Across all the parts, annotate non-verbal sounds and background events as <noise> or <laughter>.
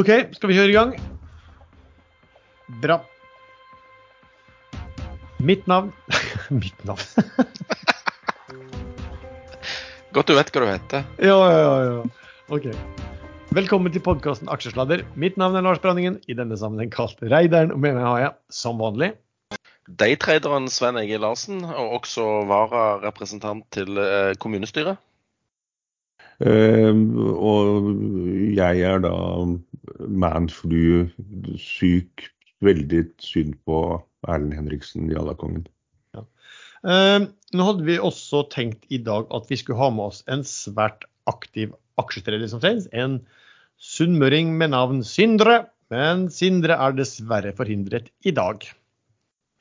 OK, skal vi kjøre i gang? Bra. Mitt navn <laughs> Mitt navn? <laughs> Godt du vet hva du heter. ja, ja, ja. OK. Velkommen til podkasten Aksjesladder. Mitt navn er Lars Branningen, i denne sammenheng kalt Reideren, og med meg har jeg, som vanlig Daytraderen Svein Egil Larsen, og også vararepresentant til eh, kommunestyret. Eh, og jeg er da manflu-syk. Veldig synd på Erlend Henriksen, Jallakongen. Eh, nå hadde vi også tenkt i dag at vi skulle ha med oss en svært aktiv aksjetreder som trengs. En sunnmøring med navn Sindre. Men Sindre er dessverre forhindret i dag.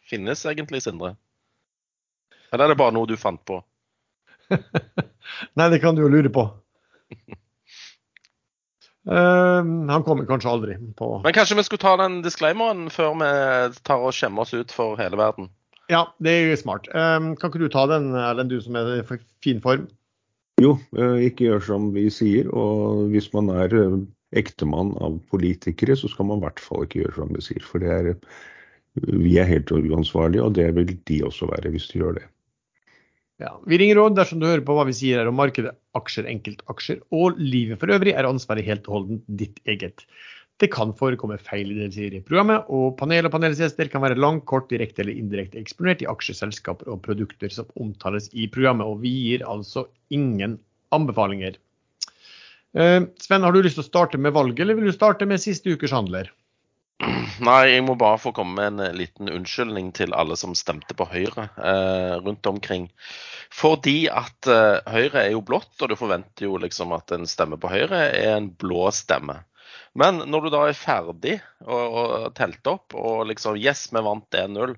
Finnes egentlig Sindre? Eller er det bare noe du fant på? <laughs> Nei, det kan du jo lure på. Eh, han kommer kanskje aldri på Men kanskje vi skulle ta den disclaimeren før vi tar og skjemmer oss ut for hele verden? Ja, det er smart. Eh, kan ikke du ta den, Erlend, du som er i fin form? Jo, eh, ikke gjør som vi sier. Og hvis man er ektemann av politikere, så skal man i hvert fall ikke gjøre som vi sier. For det er, vi er helt uansvarlige, og det vil de også være hvis de gjør det. Ja, Vi ringer råd dersom du hører på hva vi sier her om markedet, aksjer, enkeltaksjer og livet for øvrig, er ansvaret helt og holdent ditt eget. Det kan forekomme feil i det sier i programmet, og panel og panelsgjester kan være langt, kort, direkte eller indirekte eksponert i aksjeselskaper og produkter som omtales i programmet, og vi gir altså ingen anbefalinger. Eh, Sven, har du lyst til å starte med valget, eller vil du starte med siste ukers handler? <clears throat> Nei, jeg må bare få komme med en eh, liten unnskyldning til alle som stemte på Høyre eh, rundt omkring. Fordi at eh, Høyre er jo blått, og du forventer jo liksom at en stemme på Høyre er en blå stemme. Men når du da er ferdig og, og telt opp, og liksom Yes, vi vant 1-0,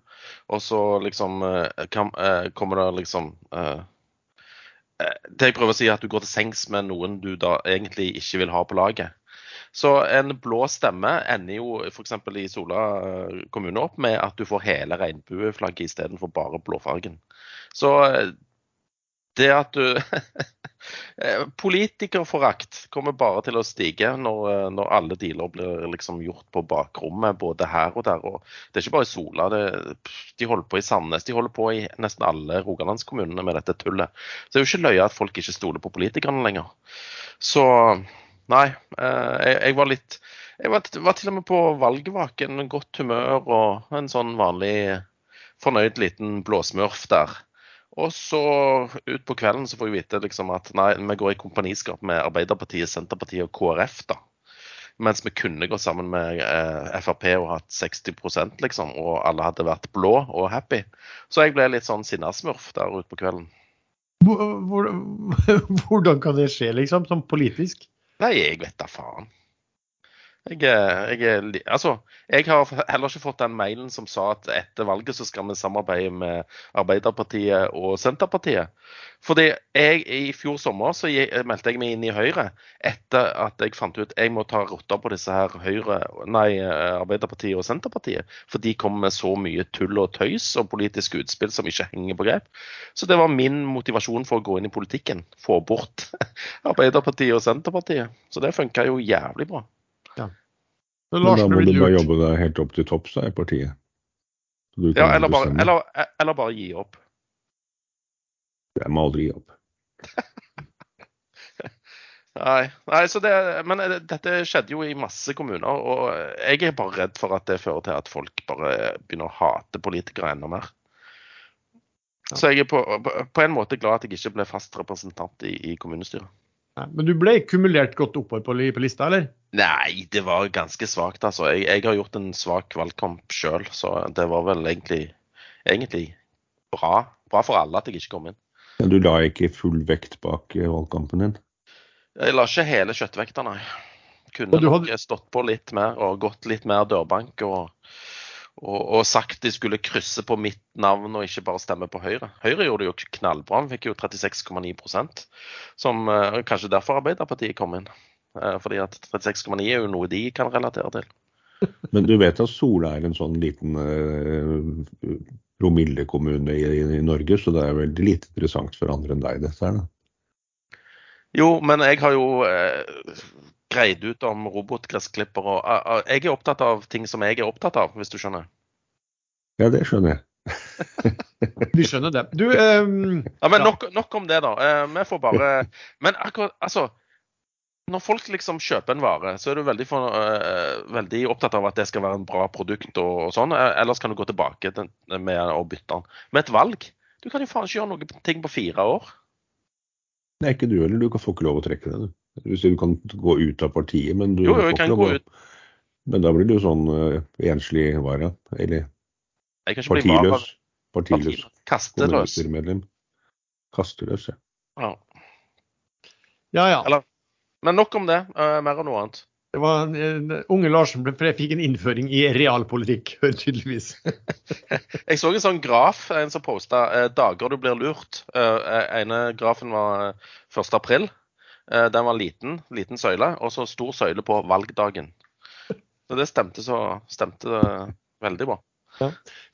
og så liksom eh, kan, eh, kommer det liksom eh, Det jeg prøver å si, er at du går til sengs med noen du da egentlig ikke vil ha på laget. Så en blå stemme ender jo f.eks. i Sola eh, kommune opp med at du får hele regnbueflagget istedenfor bare blåfargen. Så eh, det at du <laughs> Politikerforakt kommer bare til å stige når, eh, når alle dealer blir liksom gjort på bakrommet, både her og der. Og det er ikke bare i Sola. Det, de holder på i Sandnes. De holder på i nesten alle rogalandskommunene med dette tullet. Så det er jo ikke løye at folk ikke stoler på politikerne lenger. Så Nei, jeg, jeg, var litt Jeg var, var, til og med på valgvaken, godt humør og en sånn vanlig fornøyd liten blåsmurf der. Og så utpå kvelden så får jeg vite liksom at nei, vi går i kompaniskap med Arbeiderpartiet, Senterpartiet og KrF. da. Mens vi kunne gått sammen med eh, Frp og hatt 60% liksom, og alle hadde vært blå og happy. Så jeg ble litt sånn sinnasmurf der utpå kvelden. <laughs> Hvordan kan det skje, liksom, Sånn politisk? Nei, jeg vet da faen. Jeg, jeg, altså, jeg har heller ikke fått den mailen som sa at etter valget så skal vi samarbeide med Arbeiderpartiet og Senterpartiet. Fordi jeg i fjor sommer så meldte jeg meg inn i Høyre etter at jeg fant ut jeg må ta rotta på disse her Høyre, nei, Arbeiderpartiet og Senterpartiet. For de kommer med så mye tull og tøys og politiske utspill som ikke henger på grep. Så det var min motivasjon for å gå inn i politikken. Få bort <laughs> Arbeiderpartiet og Senterpartiet. Så det funka jo jævlig bra. Men da må du bare jobbe deg helt opp til topps i partiet. Ja, eller bare, eller, eller bare, gi opp. Jeg må aldri gi opp. <laughs> nei, nei det, men dette skjedde jo i masse kommuner. Og jeg er bare redd for at det fører til at folk bare begynner å hate politikere enda mer. Så jeg er på, på, en måte glad at jeg ikke ble fast representant i, i kommunestyret. Men du ble kumulert godt oppover på, på lista, eller? Nei, det var ganske svakt, altså. Jeg, jeg, har gjort en svak valgkamp sjøl, så det var vel egentlig, egentlig bra. Bra for alle at jeg ikke kom inn. Men du la ikke full vekt bak eh, valgkampen din? Jeg la ikke hele kjøttvekta, nei. Kunne nok stått på litt mer og gått litt mer dørbank. og og, og, sagt de skulle krysse på mitt navn og ikke bare stemme på Høyre. Høyre gjorde det jo knallbra, han fikk jo 36,9% som uh, kanskje derfor Arbeiderpartiet kom inn. Uh, fordi at 36,9 er jo noe de kan relatere til. <laughs> Men du vet at Sola er en sånn liten uh, promillekommune i, i, Norge, så det er veldig lite interessant for andre enn deg, dette her, da. Jo, men jeg har jo eh, greid ut om robotgressklipper. Og, uh, uh, jeg er opptatt av ting som jeg er opptatt av, hvis du skjønner. Ja, det skjønner jeg. <laughs> Vi skjønner det. Du, um, Ja, men nok, nok om det, da. Eh, vi får bare <laughs> Men akkurat, altså Når folk liksom kjøper en vare, så er du veldig, for, uh, veldig opptatt av at det skal være en bra produkt og, og sånn. Eh, Ellers kan du gå tilbake til, med å bytte den. Med et valg Du kan jo faen ikke gjøre noe ting på fire år. Nei, ikke du heller. Du kan få ikke lov å trekke det. Du. Du sier du kan gå ut av partiet, men du Jo, jo, får kan ikke lov å. Men da blir du sånn uh, enslig vara. Eller partiløs. Partiløs Kasteløs. Kasteløs, ja. Ja. ja, ja. Eller- Men nok om det. Uh, mer om noe annet. Det var eh, Unge Larsen ble, fikk en innføring i realpolitikk, <laughs> tydeligvis. Jeg så en sånn graf, en som posta eh, 'dager du blir lurt'. Eh, ene grafen var eh, 1. april. Eh, den var liten, liten søyle, og så stor søyle på valgdagen. Så det stemte så stemte det veldig bra.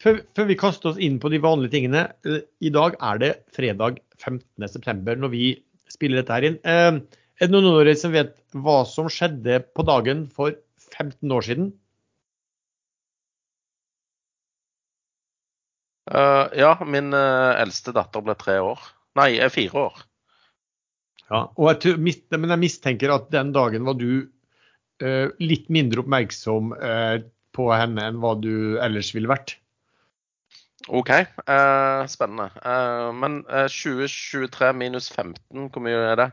Før, før vi kaster oss inn på de vanlige tingene. eh, I dag er det fredag 15.9. når vi spiller dette her inn. Eh, Er det noen av dere som vet hva som skjedde på dagen for 15 år siden? Uh, ja, min uh, eldste datter ble tre år. Nei, er fire år. Ja, og jeg, men jeg mistenker at den dagen var du uh, litt mindre oppmerksom eh, på henne enn hva du ellers ville vært. OK, eh, spennende. Eh, men eh, 2023 minus 15, hvor mye er det?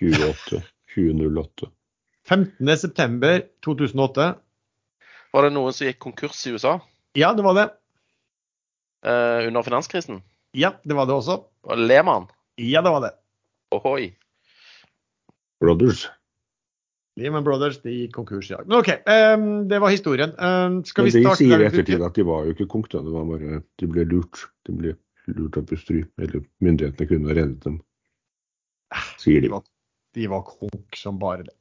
28. 2008. 15.9.2008. Var det noen som gikk konkurs i USA Ja, det var det. eh, under finanskrisen? Ja, det var det også. Og Lehmann? Ja, det var det. Ohoi. Brothers. Lehman Brothers de gikk konkurs i dag. Men OK, um, det var historien. Um, skal Men vi de sier i ettertid at de var jo ikke konk, da. Det var bare de ble lurt. De ble lurt av Bustry. Eller myndighetene kunne ha reddet dem. Sier De de. var, de var konk som bare det.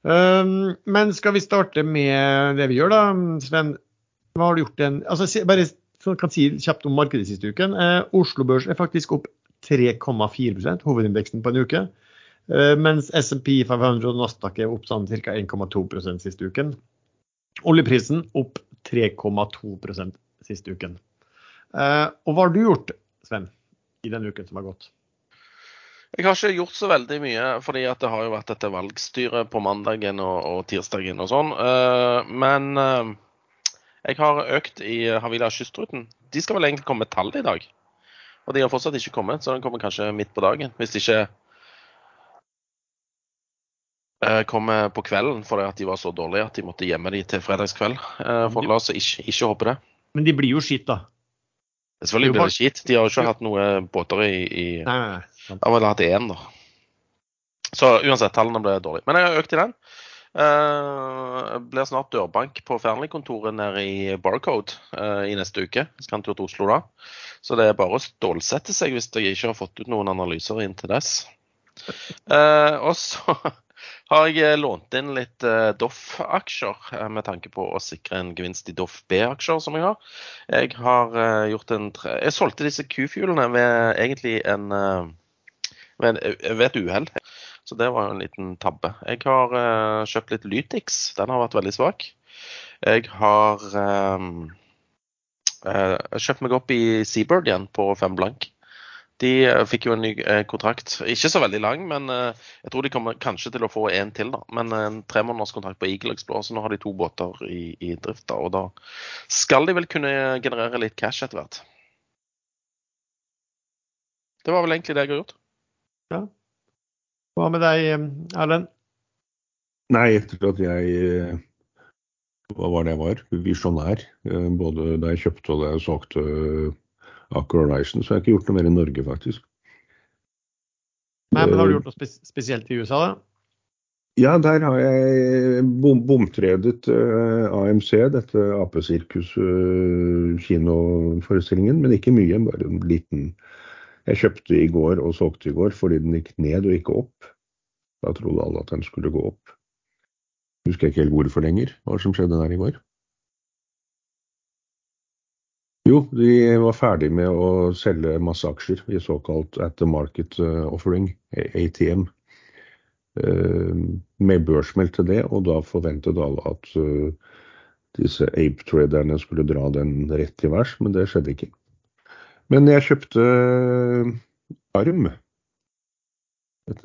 Um, men skal vi starte med det vi gjør, da? Sven, hva har du gjort den altså, Bare kan si kjapt om markedet siste uken. Eh, Oslo Børs er faktisk opp 3,4% hovedindeksen på en uke. Eh, mens SMP 500 og Nasdaq er opp sånn ca. 1,2% siste uken. Oljeprisen opp 3,2% siste uken. Eh, og hva har du gjort, Sven, i den uken som har gått? Jeg har ikke gjort så veldig mye, fordi at det har jo vært dette valgstyret på mandagen og, og tirsdagen og sånn. Uh, men uh, jeg har økt i Havila Kystruten. De skal vel egentlig komme med tall i dag. Og de har fortsatt ikke kommet, så den kommer kanskje midt på dagen. Hvis de ikke uh, kommer på kvelden fordi at de var så dårlige at de måtte gjemme de til fredagskveld. For la oss ikke, ikke håpe det. Men de blir jo skitt, da. Selvfølgelig blir det skitt. De har jo ikke hatt noen båter i, i Nei, nei, nei. Jeg har vel hatt én, da. Så uansett, tallene ble dårlige. Men jeg har økt i den. Uh, blir snart dørbank på Fearnley-kontoret nede i Barcode uh, i neste uke. Jeg skal en tur til Oslo da. Så det er bare å stålsette seg hvis jeg ikke har fått ut noen analyser inntil dess. Uh, og så <laughs> har jeg lånt inn litt eh, Doff-aksjer eh, med tanke på å sikre en gevinst i Doff B-aksjer som jeg har. Jeg har eh, gjort en tre... Jeg solgte disse Q-fuelene ved egentlig en eh, ved, ved et uhell. Så det var jo en liten tabbe. Jeg har uh, kjøpt litt Lytix. Den har vært veldig svak. Jeg har eh, uh, kjøpt meg opp i Seabird igjen på fem blank. De uh, fikk jo en ny eh, kontrakt. Ikke så veldig lang, men eh, jeg tror de kommer kanskje til å få en til. da. Men eh, en tremånederskontrakt på Eagle Explorer, så nå har de to båter i, i drift. da, Og da skal de vel kunne generere litt cash etter hvert. Det var vel egentlig det jeg har gjort. Hva med deg, Erlend? Nei, etter at jeg eh, Hva var det jeg var? Visjonær. eh, Både da jeg kjøpte og da jeg solgte eh, Aker Horizon, så har ikke gjort noe mer i Norge, faktisk. Nei, men Har du Eh, gjort noe spes spesielt i USA, da? Ja, der har jeg bom bomtredet uh, AMC, dette apesirkus uh, men ikke mye, bare en liten. Jeg kjøpte i går og solgte i går fordi den gikk ned og ikke opp. Da trodde alle at den skulle gå opp. Husker jeg ikke helt hvorfor lenger, hva som skjedde der i går. Jo, de var ferdig med å selge masse aksjer i såkalt at the market eh, offering, ATM. med børsmeldt til det, og da forventet alle at disse ape-traderne skulle dra den rett til værs, men det skjedde ikke. Men jeg kjøpte Arm, et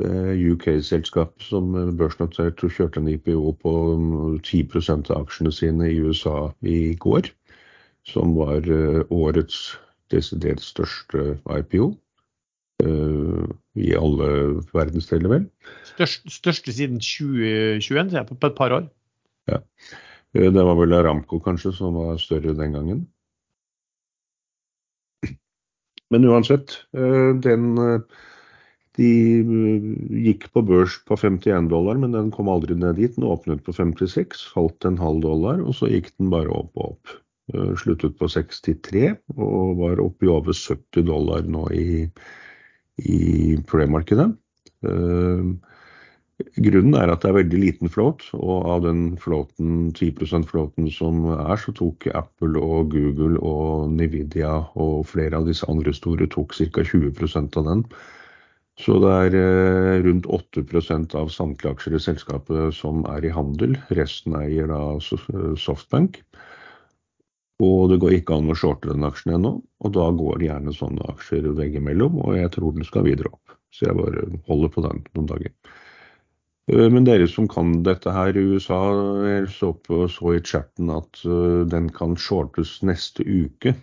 UK-selskap som børsnotert og kjørte en IPO på 10% av aksjene sine i USA i går, som var årets desidert største IPO i alle verdensdeler, vel. Størst, største siden 2021, på et par år. Ja. Det var vel Aramco kanskje som var større den gangen. Men uansett, den de gikk på børs på 51 dollar, men den kom aldri ned dit. Den åpnet på 56, falt en halv dollar, og så gikk den bare opp og opp. Sluttet på 63 og var oppe i over 70 dollar nå i, i pre-markedet. Grunnen er at det er veldig liten flåt, og av den flåten, 10% flåten som er, så tok Apple og Google og Nvidia og flere av disse andre store tok ca. 20% av den. Så det er rundt 8 av samtlige aksjer i selskapet som er i handel. Resten eier da Softbank. Og det går ikke an å shorte den aksjen ennå, og da går det gjerne sånne aksjer veggimellom, og jeg tror den skal videre opp. Så jeg bare holder på den noen dager. Eh, men dere som kan dette her i USA, jeg så, på, så i chatten at uh, den kan shortes neste uke.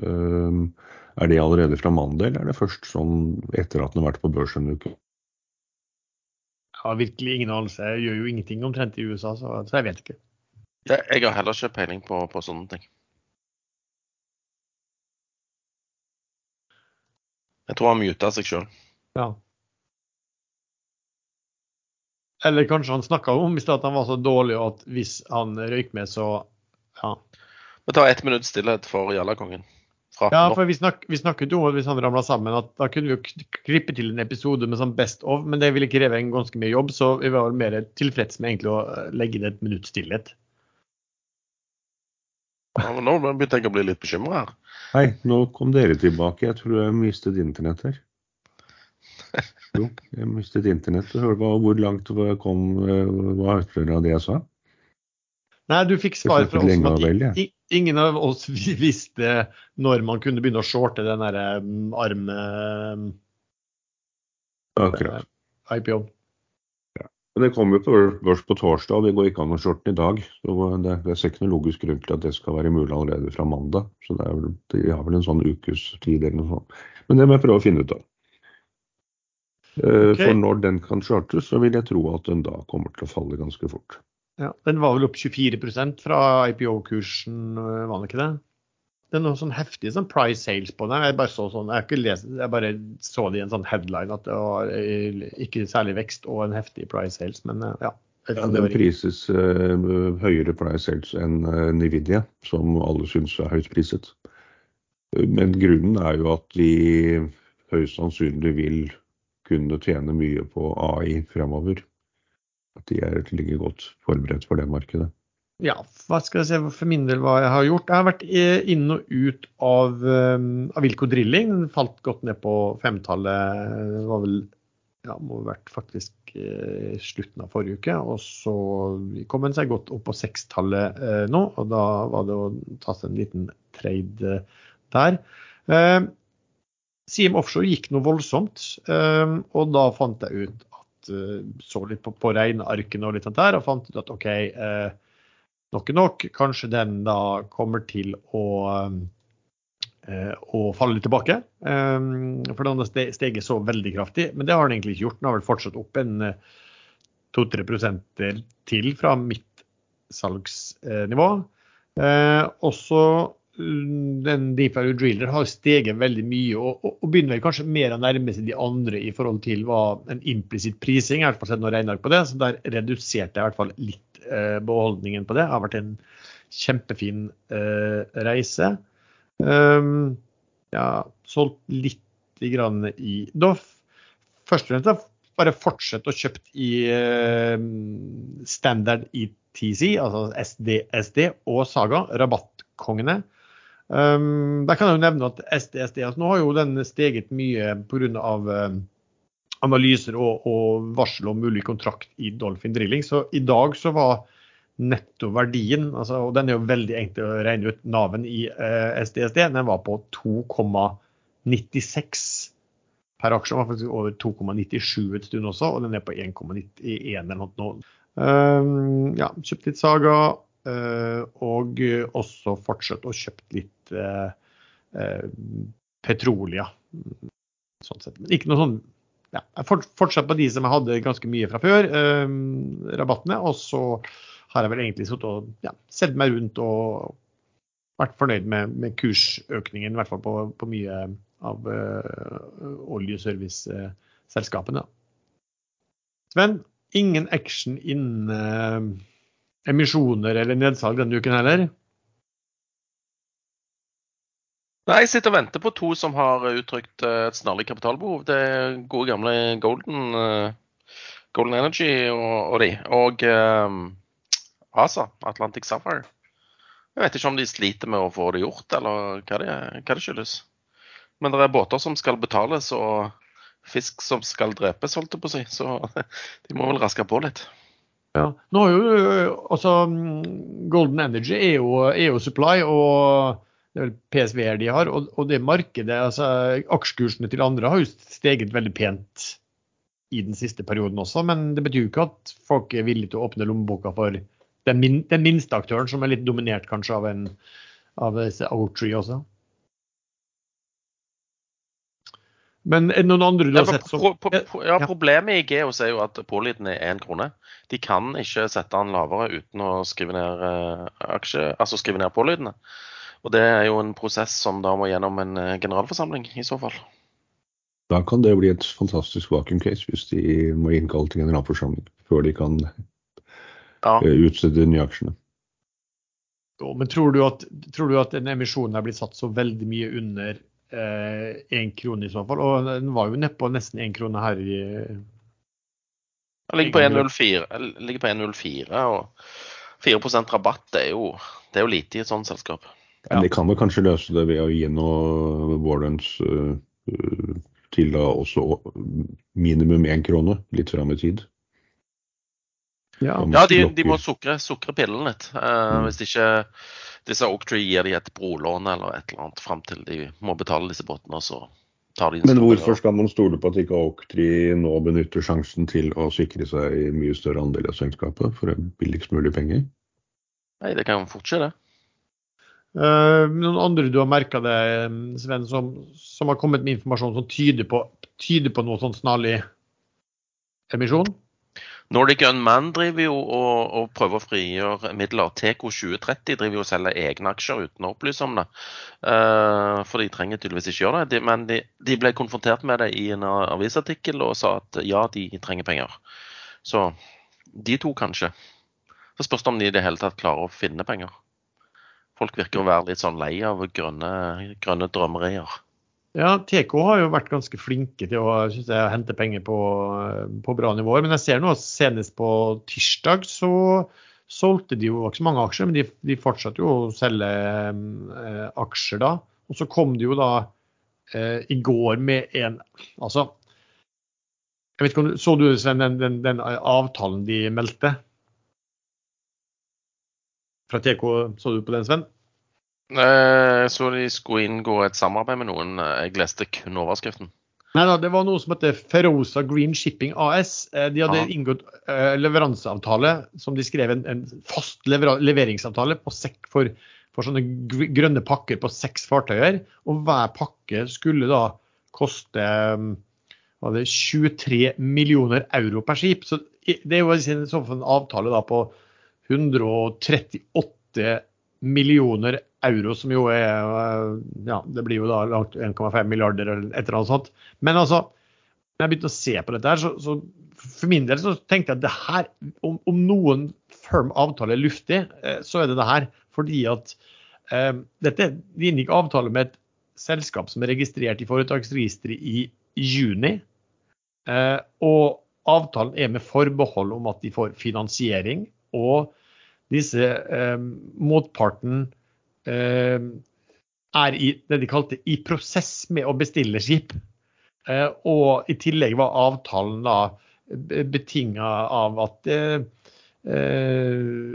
Uh, er det allerede fra mandag, eller er det først sånn etter at den har vært på børs en uke? Jeg har virkelig ingen anelse. Jeg gjør jo ingenting omtrent i USA, så, så jeg vet ikke. Jeg har heller ikke peiling på, på sånne ting. Jeg tror han muta seg sjøl. Ja. Eller kanskje han snakka om i at han var så dårlig at hvis han røyk med, så ja. Vi tar ett minutts stillhet for Jallakongen. Ja, for vi, snak, vi, snakket jo om at hvis han ramla sammen, at da kunne vi jo klippe til en episode med sånn Best of, men det ville kreve en ganske mye jobb, så vi var mer tilfreds med egentlig å legge inn et minutts stillhet. Ja, men nå begynte jeg å bli litt bekymra her. Hei, nå kom dere tilbake. Jeg tror jeg mistet internett her. <laughs> Jo, jeg mistet internett. Hvor langt kom Hva hørte det jeg sa? Nei, du fikk svar fra oss om at vel, ja. ingen av oss <laughs> visste når man kunne begynne å shorte den derre arme arm... Akkurat. IPO. Ja. Det kommer jo på børs på torsdag, og det går ikke an å shorte den i dag. Så det, det er ikke noe logisk grunn til at det skal være mulig allerede fra mandag. Så det er vel, de har vel en sånn ukes tid eller noe sånt. Men det må jeg prøve å finne ut av. Eh, okay. For når den kan chartes, så vil jeg tro at den da kommer til å falle ganske fort. Ja, Den var vel opp 24% fra IPO-kursen, eh, var den ikke det? Det er noe sånn heftig sånn price sales på den. Jeg bare så, sånn, jeg, lest, jeg bare så det i en sånn headline at det var eh, ikke særlig vekst og en heftig price sales, men ja. Ja, Den prises uh, høyere price sales enn uh, Nvidia, som alle syns er høyt priset. Men grunnen er jo at de høyst sannsynlig vil kunne tjene mye på AI fremover. At de er, ligger godt forberedt for det markedet. Ja, hva skal jeg si for min del hva jeg har gjort. Jeg har vært inn og ut av, um, av Wilco Drilling. Den falt godt ned på femtallet. Det var vel ja, må ha vært faktisk eh, slutten av forrige uke. Og så kom den seg godt opp på sekstallet eh, nå, og da var det å ta seg en liten trade eh, der. Siem Offshore gikk noe voldsomt, ehm, og da fant jeg ut at eh, Så litt på, på regnearkene og litt sånt der, og fant ut at OK, eh, nok er nok. Kanskje den da kommer til å eh, å falle litt tilbake. Ehm, for den har steget så veldig kraftig. Men det har den egentlig ikke gjort. Den har vel fortsatt opp en 2-3% til fra mitt salgsnivå. Og så den DeFi Driller har steget veldig mye og, og, og, begynner kanskje mer å nærme seg de andre i forhold til hva en implisitt prising. er. sett noe regneark på det, så der reduserte jeg i hvert fall litt eh, beholdningen på det. Det har vært en kjempefin eh, reise. Um, ja, solgt litt grann i Doff. Først og fremst bare fortsett å kjøpe i eh, standard ETC, altså SDSD og Saga, rabattkongene. Um, der kan jeg jo nevne at SDSD altså Nå har jo den steget mye pga. Um, analyser og, og, varsel om mulig kontrakt i Dolphin Drilling. Så i dag så var nettoverdien, altså, og den er jo veldig enkel å regne ut, Naven i uh, SDSD, den var på 2,96 per aksje. Den var faktisk over 2,97 et stund også, og den er på 1,91 eller noe. nå. Um, ja, kjøpt litt Saga, uh, og også fortsatt å kjøpt litt uh, uh, Petrolia. Sånn sett. Men ikke noe sånn ja, fortsatt på de som jeg hadde ganske mye fra før, rabattene. Og så har jeg vel egentlig sittet og ja, sett meg rundt og vært fornøyd med, med kursøkningen, i hvert fall på, på mye av uh, oljeserviceselskapene. Sven, ingen action innen uh, emisjoner eller nedsalg denne uken heller? Nei, jeg sitter og venter på to som har uttrykt eh, et snarlig kapitalbehov. Det er gode gamle Golden, uh, Golden Energy og, og de. Og um, ASA, Atlantic Sapphire. Jeg vet ikke om de sliter med å få det gjort, eller hva det, hva det skyldes. Men det er båter som skal betales, og fisk som skal drepes, holdt jeg på å si. Så <laughs> de må vel raske på litt. Ja. Nå har jo, altså, Golden Energy er jo, er jo supply, og det er vel PSV-er de har. Og, og, det markedet, altså aksjekursene til andre har jo steget veldig pent i den siste perioden også. Men det betyr jo ikke at folk er villige til å åpne lommeboka for den, min, den, minste aktøren, som er litt dominert kanskje av en av Outree også. Men er det noen andre du har sett som Ja, Problemet i Geos er jo at påliten er én krone. De kan ikke sette den lavere uten å skrive ned eh, aksje, altså skrive ned pålydende. Og det er jo en prosess som da må gjennom en eh, generalforsamling, i så fall. Da kan det bli et fantastisk vacuum case hvis de må innkalle til generalforsamling før de kan ja. Eh, utstede nye aksjene. Men tror du, at, tror du at den emisjonen er blitt satt så veldig mye under én eh, krone i så fall? Og den var jo nedpå nesten én krone her i Den ligger på 1,04, og 4% rabatt det er, jo, det er jo lite i et sånt selskap. Ja. Men de kan vel kanskje løse det ved å gi noe warrants uh, til da også minimum én krone litt fram i tid. Ja, ja de, de, må sukre, sukre pillen litt. Uh, mm. Hvis ikke disse Oaktree gir de et brolån eller et eller annet fram til de må betale disse båtene. så tar de Men hvorfor skal man stole på at ikke Oaktree nå benytter sjansen til å sikre seg i mye større andel av selskapet for billigst mulig penger? Nei, det kan fort skje, det. Uh, noen andre du har merka det, Sven, som, som, har kommet med informasjon som tyder på, tyder på noe sånn snarlig emisjon? Nordic Unman driver jo og, og, prøver å frigjøre midler. Teco 2030 driver jo og selger egne aksjer uten å opplyse om det. Uh, for de trenger tydeligvis ikke gjøre det. De, men de, de, ble konfrontert med det i en avisartikkel og sa at ja, de trenger penger. Så de to kanskje. Så spørs det om de i det hele tatt klarer å finne penger. Folk virker å være litt sånn lei av grønne, grønne drømmerier. Ja, TK har jo vært ganske flinke til å jeg, hente penger på, på, bra nivåer. Men jeg ser nå senest på tirsdag så solgte de jo ikke så mange aksjer, men de, de fortsatte jo å selge eh, aksjer da. Og så kom de jo da eh, i går med en Altså, jeg vet ikke om Så du Sven, den, den, den avtalen de meldte? Fra TK, så du på den, Sven? Jeg så de skulle inngå et samarbeid med noen. Jeg leste kun overskriften. Nei da, det var noe som heter Ferosa Green Shipping AS. Eh, de hadde Aha. inngått leveranseavtale som de skrev en, en fast leveringsavtale for, for, sånne grønne pakker på seks fartøyer. Og hver pakke skulle da koste um, var det 23 millioner euro per skip. Så det er jo en avtale på 138 millioner euro, som jo er ja, Det blir jo da langt 1,5 milliarder eller et eller annet sånt. Men altså, når jeg begynte å se på dette her, så, så for min del så tenkte jeg at det her, om, om noen firm avtale er luftig, eh, så er det det her. Fordi at eh, dette, de inngikk avtale med et selskap som er registrert i foretaksregisteret i juni. Eh, og avtalen er med forbehold om at de får finansiering. Og disse eh, motparten eh, er i det de kalte i prosess med å bestille skip. Eh, og i tillegg var avtalen da betinga av at eh, eh,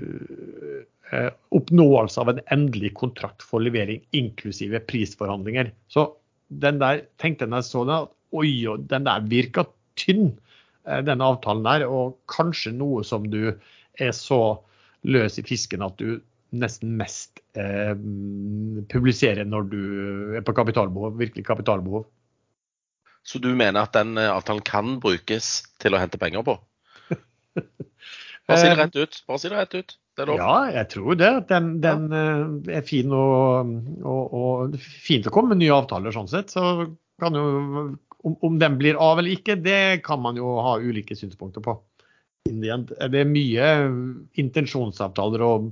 oppnåelse av en endelig kontrakt for levering, inklusive prisforhandlinger. Så den der tenkte jeg så den, oi, den der virka tynn, denne den avtalen der. Og kanskje noe som du er så løs i fisken at du nesten mest eh, publiserer når du er på kapitalbehov, virkelig kapitalbehov. Så du mener at den eh, avtalen kan brukes til å hente penger på? Bare si det <laughs> rett ut. Bare si det rett ut. Det ja, jeg tror det. Den, den ja. er fin og, og, og, fint å komme med nye avtaler sånn sett. Så kan jo om, om den blir av eller ikke, det kan man jo ha ulike synspunkter på. Det er mye intensjonsavtaler og,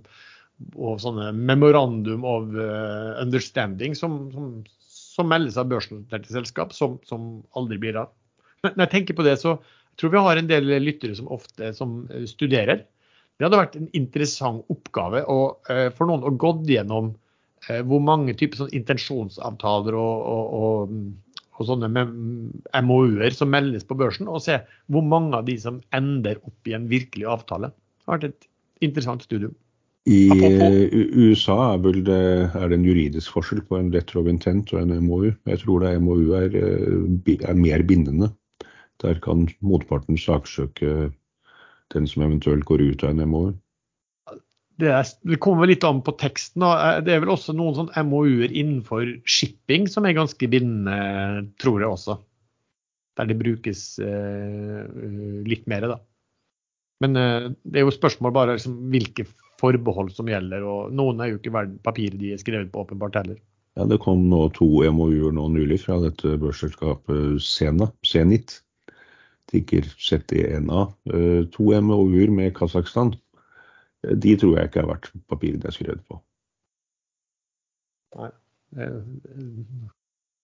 og sånne memorandum of eh, understanding som, som, som meldes av børsnoterte selskap, som, som, aldri blir av. Når jeg tenker på det, så tror vi har en del lyttere som ofte som eh, studerer. Det hadde vært en interessant oppgave å, uh, for noen å gå gjennom hvor mange typer sånn intensjonsavtaler og, og, og, og sånne MOU-er som meldes på børsen, og se hvor mange av de som ender opp i en virkelig avtale. Det har vært et interessant studium. I USA er, det, er det en juridisk forskjell på en letter of intent og en MOU. Jeg tror det MOU er, eh, er mer bindende. Der kan motparten saksøke den som eventuelt går ut av en MOU. Det, er, det, kommer litt an på teksten. Eh, det er vel også noen sånn MOU-er innenfor shipping som er ganske bindende, tror jeg også. Der det brukes eh, litt mer, da. Men eh, det er jo spørsmål bare liksom, hvilke forbehold som gjelder. og Noen er jo ikke verdt papiret de er skrevet på, åpenbart heller. Ja, Det kom nå to MOU-er nå nylig fra dette børsselskapet Sena, Senit. Tikker ZENA. Eh, to MOU-er med Kasakhstan. Eh, de tror jeg ikke har vært papiret jeg skrev skrevet på. Nei.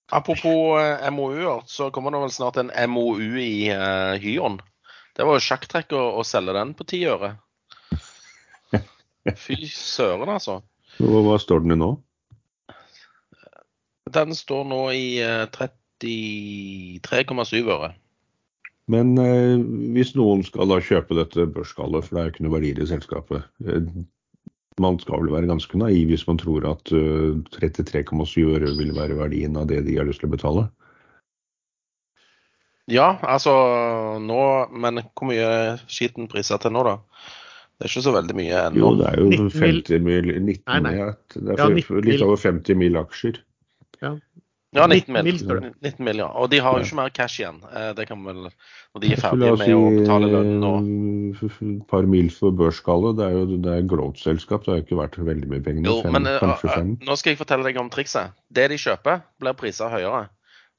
Apropos MOU-er, så kommer det vel snart en MOU i uh, Hyon. Det var jo sjakktrekk å, å selge den på ti øre. Fy søren, altså. Hva, hva står den i nå? Den står nå i 33,7 eh, øre. Men eh, hvis noen skal da kjøpe dette børsskallet, for det er jo ikke noe verdier i selskapet eh, Man skal vel være ganske naiv hvis man tror at eh, 33,7 øre vil være verdien av det de har lyst til å betale? Ja, altså nå Men hvor mye skitten priser til nå, da? Det er ikke så veldig mye ennå. Jo, det er jo 50 mil, 19 nei, nei. Ja, det er ja, litt over 50 mil aksjer. Ja. Ja, 19 mil. 19 mil, ja. Og de har jo ikke mer cash igjen. Eh, det kan vel, Når de er ferdige med å betale lønnen og Et par mil for børsskallet. Det er jo det er growth-selskap, det har jo ikke vært veldig mye penger. Jo, fem, men fem. nå skal jeg fortelle deg om trikset. Det de kjøper, blir priser høyere.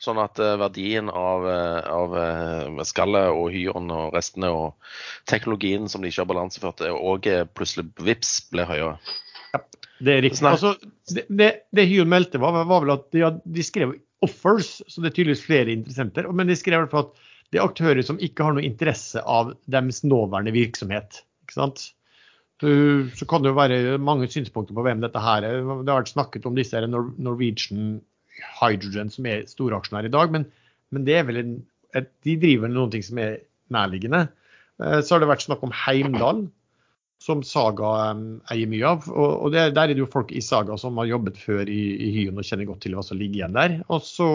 Sånn at eh, verdien av, eh, av eh, skallet og hyren og restene og teknologien som de ikke har balanseført, og plutselig VIPS blir høyere. Ja, det er riktig. Altså, det, det, det Hyun meldte, var, var, vel at de, de, skrev offers, så det er tydeligvis flere interessenter. Men de skrev i at det er aktører som ikke har noe interesse av deres nåværende virksomhet. ikke sant? Så kan det jo være mange synspunkter på hvem dette her er. Det har vært snakket om disse Norwegian Hydrogen, som er storaksjonær i dag. Men, men det er vel en, de driver noen ting som er nærliggende. Eh, så har det vært snakk om Heimdal, som Saga um, eier mye av. Og, og det, Der er det jo folk i Saga som har jobbet før i, i Hyen og kjenner godt til hva som ligger igjen der. Og så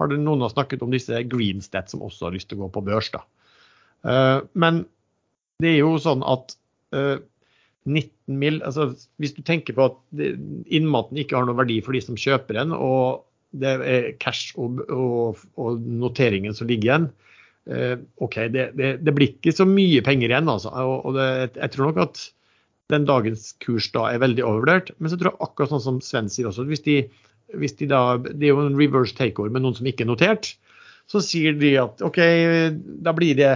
har det noen har snakket om disse Greenstat som også har lyst til å gå på børs. da. Uh, men det er jo sånn at uh, 19 mil, altså Hvis du tenker på at innmaten ikke har noen verdi for de som kjøper den, og det er cash og, og, og noteringen som ligger igjen. Eh, OK, det, det, det, blir ikke så mye penger igjen, altså. Og, det, jeg tror nok at den dagens kurs da er veldig overvurdert. Men så tror jeg akkurat sånn som Sven sier også, hvis de, hvis de da, det er jo en reverse takeover med noen som ikke er notert, så sier de at OK, da blir det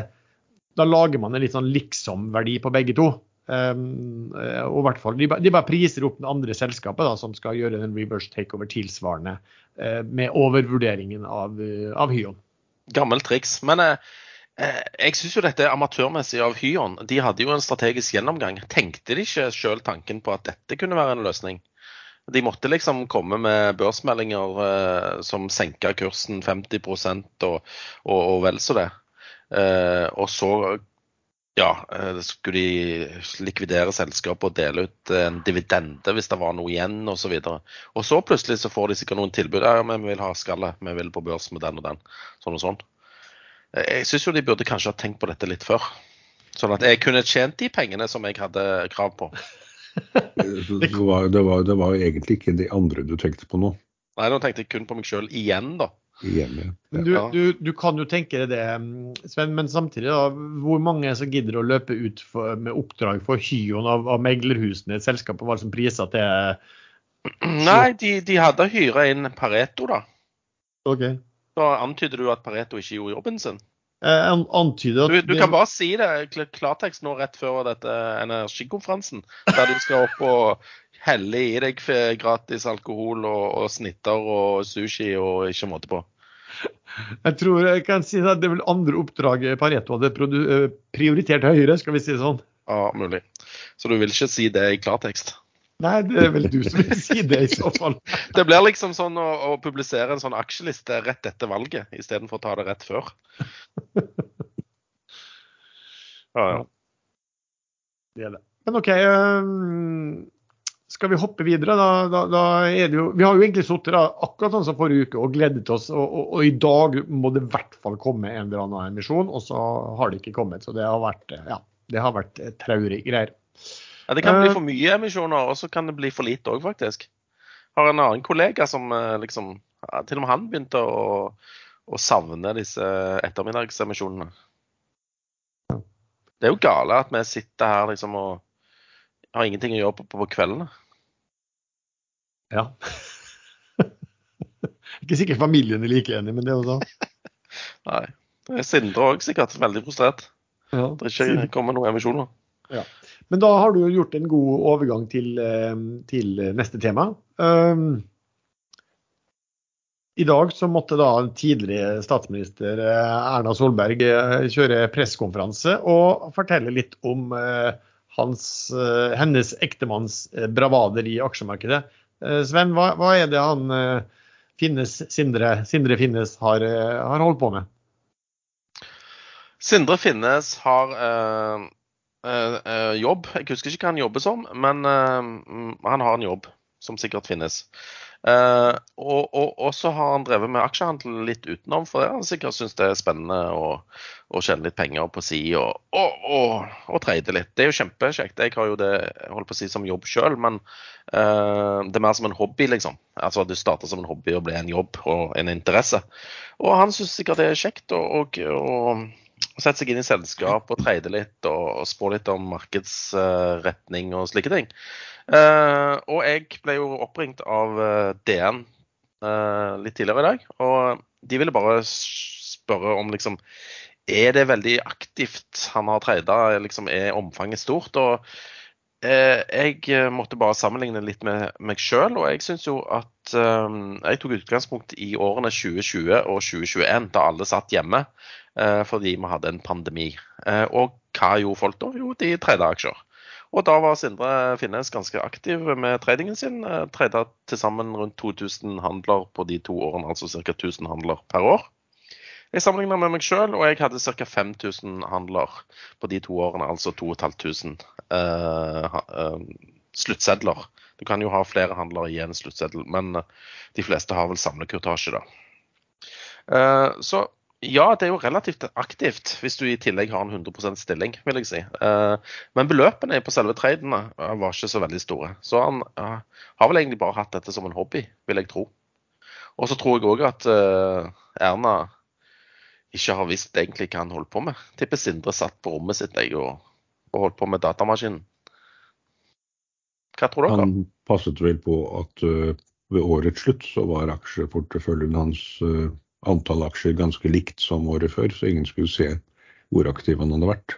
Da lager man en litt sånn liksom-verdi på begge to. Um, og hvert fall, de, de, bare priser opp den andre selskapet da, som skal gjøre en reverse takeover tilsvarende uh, med overvurderingen av, uh, av Hyon. Gammelt triks. Men uh, jeg syns jo dette er amatørmessig av Hyon. De hadde jo en strategisk gjennomgang. Tenkte de ikke sjøl tanken på at dette kunne være en løsning? De måtte liksom komme med børsmeldinger eh, som senka kursen 50 og, og, og vel så det. Eh, og så ja, eh, skulle de likvidere selskapet og dele ut en dividende hvis det var noe igjen osv. Og, så og så plutselig så får de sikkert noen tilbud. Ja, men vi vil ha skallet, vi vil på børs med den og den. Sånn og sånn. Eh, jeg syns jo de burde kanskje ha tenkt på dette litt før. Sånn at jeg kunne tjent de pengene som jeg hadde krav på. <laughs> det, var, det, var, det var egentlig ikke de andre du tenkte på nå. Nei, nå tenkte jeg kun på meg sjøl igjen, da. Igjen, ja. Du, du, du, kan jo tenke deg det, Sven, men samtidig, da, hvor mange som gidder å løpe ut for, med oppdrag for Hyon av, av meglerhusene i et selskap, og hva som priser til <clears throat> Nei, de, de hadde hyra inn Pareto, da. Ok. Da antyder du at Pareto ikke gjorde jobben sin? Eh, antyder at du, du kan bare si det klartekst nå rett før dette energikonferansen, der du skal opp og helle i deg gratis alkohol og, og snitter og sushi og ikke måte på. Jeg tror jeg kan si at det er vel andre oppdrag Pareto hadde eh, prioritert høyere, skal vi si det sånn. Ja, mulig. Så du vil ikke si det i klartekst? Nei, det er vel du som vil si det i så fall. det blir liksom sånn å, å, publisere en sånn aksjeliste rett etter valget, istedenfor å ta det rett før. <laughs> Ja, ja. Det er det. Men OK. Skal vi hoppe videre? Da, da, da er det jo, vi har jo egentlig sittet akkurat sånn som forrige uke og gledet oss. Og, og, og, i dag må det i hvert fall komme en eller annen emisjon, og så har det ikke kommet. Så det har vært, ja, det har vært traurige greier. Ja, Det kan bli eh. for mye emisjoner, og så kan det bli for lite òg, faktisk. Jeg har en annen kollega som eh, liksom Til og med han begynte å, å savne disse ettermiddagsemisjonene. Det er jo gale at vi sitter her liksom og har ingenting å gjøre på, på, på kveldene. Ja. <laughs> Ikke sikkert familien er like enig, men det også. <laughs> Nei. Sindre òg sikkert veldig frustrert. Ja, det ikke kommet noen emisjoner. Ja. Men da har du gjort en god overgang til, eh, til neste tema. Um, I dag så måtte da tidligere statsminister eh, Erna Solberg eh, kjøre pressekonferanse og fortelle litt om hans, hennes ektemanns bravader i aksjemarkedet. Sven, hva, hva er det han Finnes, Sindre, Sindre Finnes har, har holdt på med? Sindre Finnes har eh, jobb. Jeg husker ikke hva han jobber som, men uh, han har en jobb som sikkert finnes. og, og, så har han drevet med aksjehandel litt utenom, for han sikkert syns det er spennende å, å tjene litt penger på si og, og, og, trade litt. Det er jo kjempekjekt. Jeg har jo det holdt på å si som jobb sjøl, men det er mer som en hobby, liksom. Altså Du starter som en hobby og blir en jobb og en interesse. Og han syns sikkert det er kjekt. og, og sette seg inn i selskap og trade litt og, spå litt om markedsretning og slike ting. Uh, og jeg ble jo oppringt av eh, DN eh, litt tidligere i dag, og de ville bare spørre om liksom Er det veldig aktivt han har trada, liksom er omfanget stort? Og jeg måtte bare sammenligne litt med meg sjøl, og jeg syns jo at Jeg tok utgangspunkt i årene 2020 og 2021, da alle satt hjemme. Eh, fordi vi hadde en pandemi. Eh, og hva gjorde folk da? Jo, de tredje aksjer. Og da var Sindre Finnes ganske aktiv med tradingen sin. Tredje til sammen rundt 2000 handler på de to årene, altså ca. 1000 handler per år. Jeg sammenligna med meg sjøl, og jeg hadde ca. 5000 handler på de to årene, altså 2500 uh, uh, sluttsedler. Du kan jo ha flere handler i en sluttseddel, men de fleste har vel samlekurtasje, da. Uh, så ja, det er jo relativt aktivt hvis du i tillegg har en 100% stilling, vil jeg si. Eh, men beløpene på selve tradene eh, var ikke så veldig store. Så han eh, har vel egentlig bare hatt dette som en hobby, vil jeg tro. Og så tror jeg òg at Erna ikke har visst egentlig hva han holdt på med. Tipper Sindre satt på rommet sitt jeg, og, holdt på med datamaskinen. Hva tror dere? Han passet vel på at ved årets slutt så var aksjeporteføljen hans antall aksjer ganske likt som året før, så ingen skulle se hvor aktiv han hadde vært.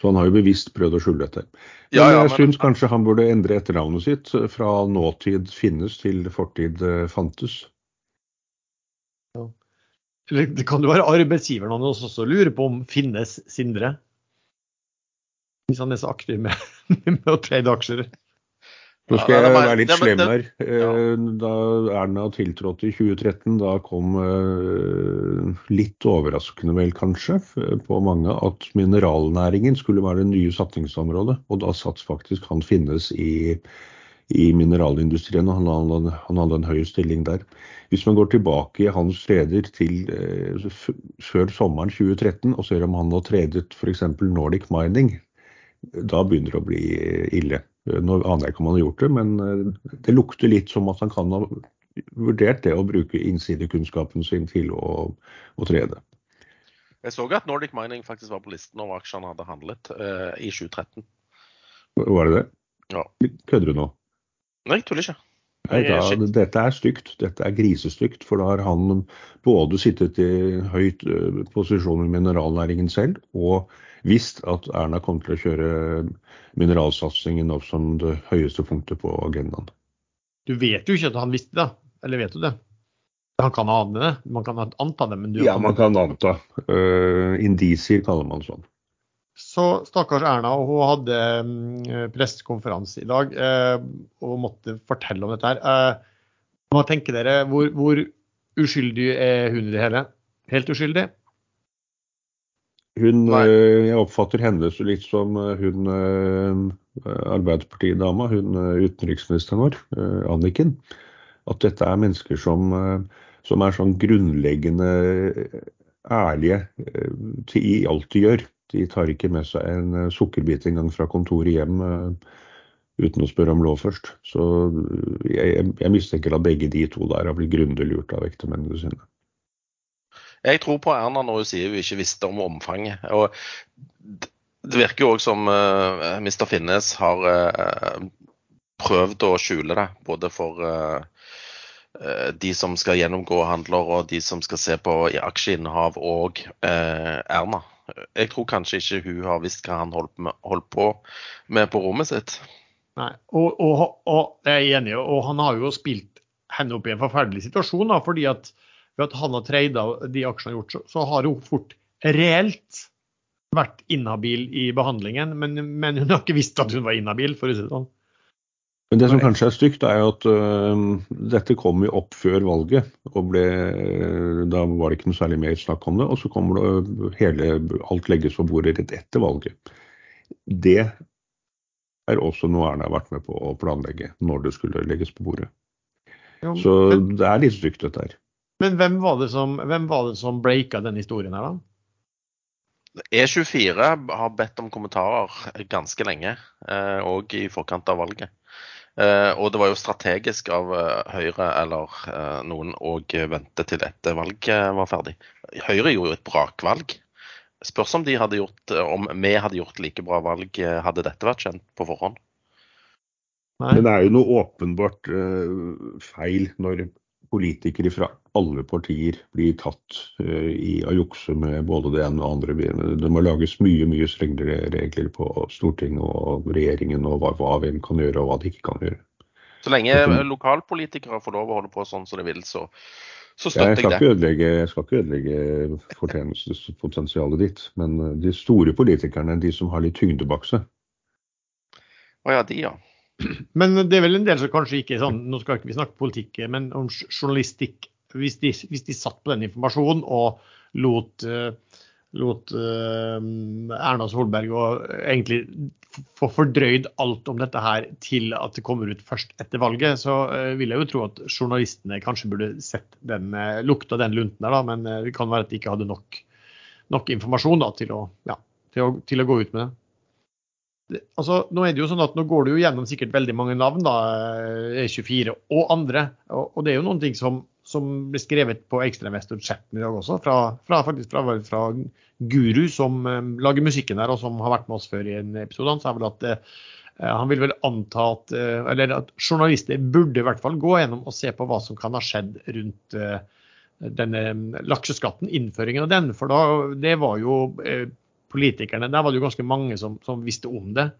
Så han har jo bevisst prøvd å skjule dette. Men ja, ja, jeg men... syns kanskje han burde endre etternavnet sitt fra nåtid finnes til fortid eh, fantes. Ja. Det kan jo være arbeidsgiveren han også lurer på om finnes Sindre? Hvis han er så aktiv med, <laughs> med å trade aksjer. Nå skal jeg være litt slem her. Eh, Da Erna tiltrådte i 2013, da kom eh, litt overraskende vel kanskje på mange at mineralnæringen skulle være det nye satsingsområdet. Og da satt faktisk han finnes i, i mineralindustrien, og han, hadde- han hadde en høy stilling der. Hvis man går tilbake i hans treder til eh, før sommeren 2013 og ser om han har tredet f.eks. Nordic Mining, da begynner det å bli ille. Nå aner jeg ikke om han har gjort det, men eh, det lukter litt som at han kan ha vurdert det å bruke innsidekunnskapen sin til å, å trede. Jeg så at Nordic Mining faktisk var på listen over aksjer han hadde handlet eh, i 2013. Var det det? Ja. Kødder du nå? Nei, jeg tuller ikke. Nei, da, dette er stygt. Dette er grisestygt. For da har han både sittet i høyt ø, posisjon i mineralnæringen selv, og visst at Erna kommer til å kjøre mineralsatsingen opp som det høyeste punktet på agendaen. Du vet jo ikke at han visste det, eller vet du det? Han kan ane det, man kan anta det, men du Ja, man kan anta. Uh, indisier kaller man sånn. Så stakkars Erna, og hun hadde mm, pressekonferanse i dag eh, og måtte fortelle om dette her. Eh, hva tenker dere? Hvor, hvor uskyldig er hun i det hele? Helt uskyldig? Hun, jeg oppfatter henne så litt som hun Arbeiderparti-dama, hun utenriksministeren vår, Anniken. At dette er mennesker som, som er sånn grunnleggende ærlige til, i alt de gjør. De tar ikke med seg en ø, sukkerbit engang fra kontoret hjem uten å spørre om lov først. Så jeg, jeg- jeg mistenker at begge de to der har blitt grundig lurt av ektemennene sine. Jeg tror på Erna når hun sier hun ikke visste om omfanget. Og det virker jo òg som uh, Mr. Finnes har uh, prøvd å skjule det. Både for eh, eh, de som skal gjennomgå handler, og de som skal se på aksjeinnehav, og eh, Erna. Jeg tror kanskje ikke hun har visst hva han holdt, med, holdt på med på rommet sitt. Nei. Og, og, og jeg er enig, og han har jo spilt henne opp i en forferdelig situasjon. Da, fordi at ved at han har trada de aksjene han har gjort, så, så har hun fort reelt vært inhabil i behandlingen. Men, men hun har ikke visst at hun var inhabil, for å si det sånn. Men det som kanskje er stygt, er jo at uh, dette kom jo opp før valget. og ble, Da var det ikke noe særlig mer snakk om det. Og så kommer det øh, hele, alt legges på bordet rett etter valget. Det er også noe Erna har vært med på å planlegge når det skulle legges på bordet. Jo, Så men, det er litt stygt, dette her. men hvem var det som, hvem var det som breaka denne historien her, da? E24 har bedt om kommentarer ganske lenge, eh, og i forkant av valget. Eh, Og det var jo strategisk av eh, Høyre eller eh, noen å vente til etter valget var ferdig. Høyre gjorde jo et brakvalg. Spørs om, de hadde gjort, om vi hadde gjort like bra valg, hadde dette vært kjent på forhånd. Nei. Men det er jo noe åpenbart feil når politikere fra alle partier blir tatt øh, i å jukse med både det ene og det andre. Det må lages mye mye strengere regler på Stortinget og regjeringen og hva, hva hvem kan gjøre og hva de ikke kan gjøre. Så lenge eh, lokalpolitikere får lov å holde på sånn som de vil, så, så støtter jeg, jeg det. ødelegge, jeg skal ikke ødelegge fortjenestespotensialet ditt, men de store politikerne, de som har litt tyngde bak seg, Å ja, de, ja. <clears throat> Men det er vel en del som kanskje ikke er sånn, nå skal ikke vi snakke politikk, men om journalistikk. Hvis de, hvis de satt på den informasjonen og lot, eh, lot uh, Erna Solberg og egentlig få fordrøyd alt om dette her til at det kommer ut først etter valget, så uh, vil jeg jo tro at journalistene kanskje burde sett den, uh, lukta den lunten der, da, men eh, det kan være at de ikke hadde nok, nok informasjon da, til, å, ja, til, å, til å gå ut med det. Altså, nå er det jo sånn at nå går det jo gjennom sikkert veldig mange navn, da, eh, E24 og andre. Og, og det er jo noen ting som, som blir skrevet på Ekstrainvestor-chatten i dag også, fra, fra, faktisk fra, fra Guru, som um, lager musikken her, og som har vært med oss før i en episode. Han sa vel at uh, han vil vel anta at, uh, eller at journalister burde i hvert fall gå gjennom og se på hva som kan ha skjedd rundt uh, denne lakseskatten, innføringen av den. For da, det var jo politikerne, der var det jo ganske mange som, som visste om det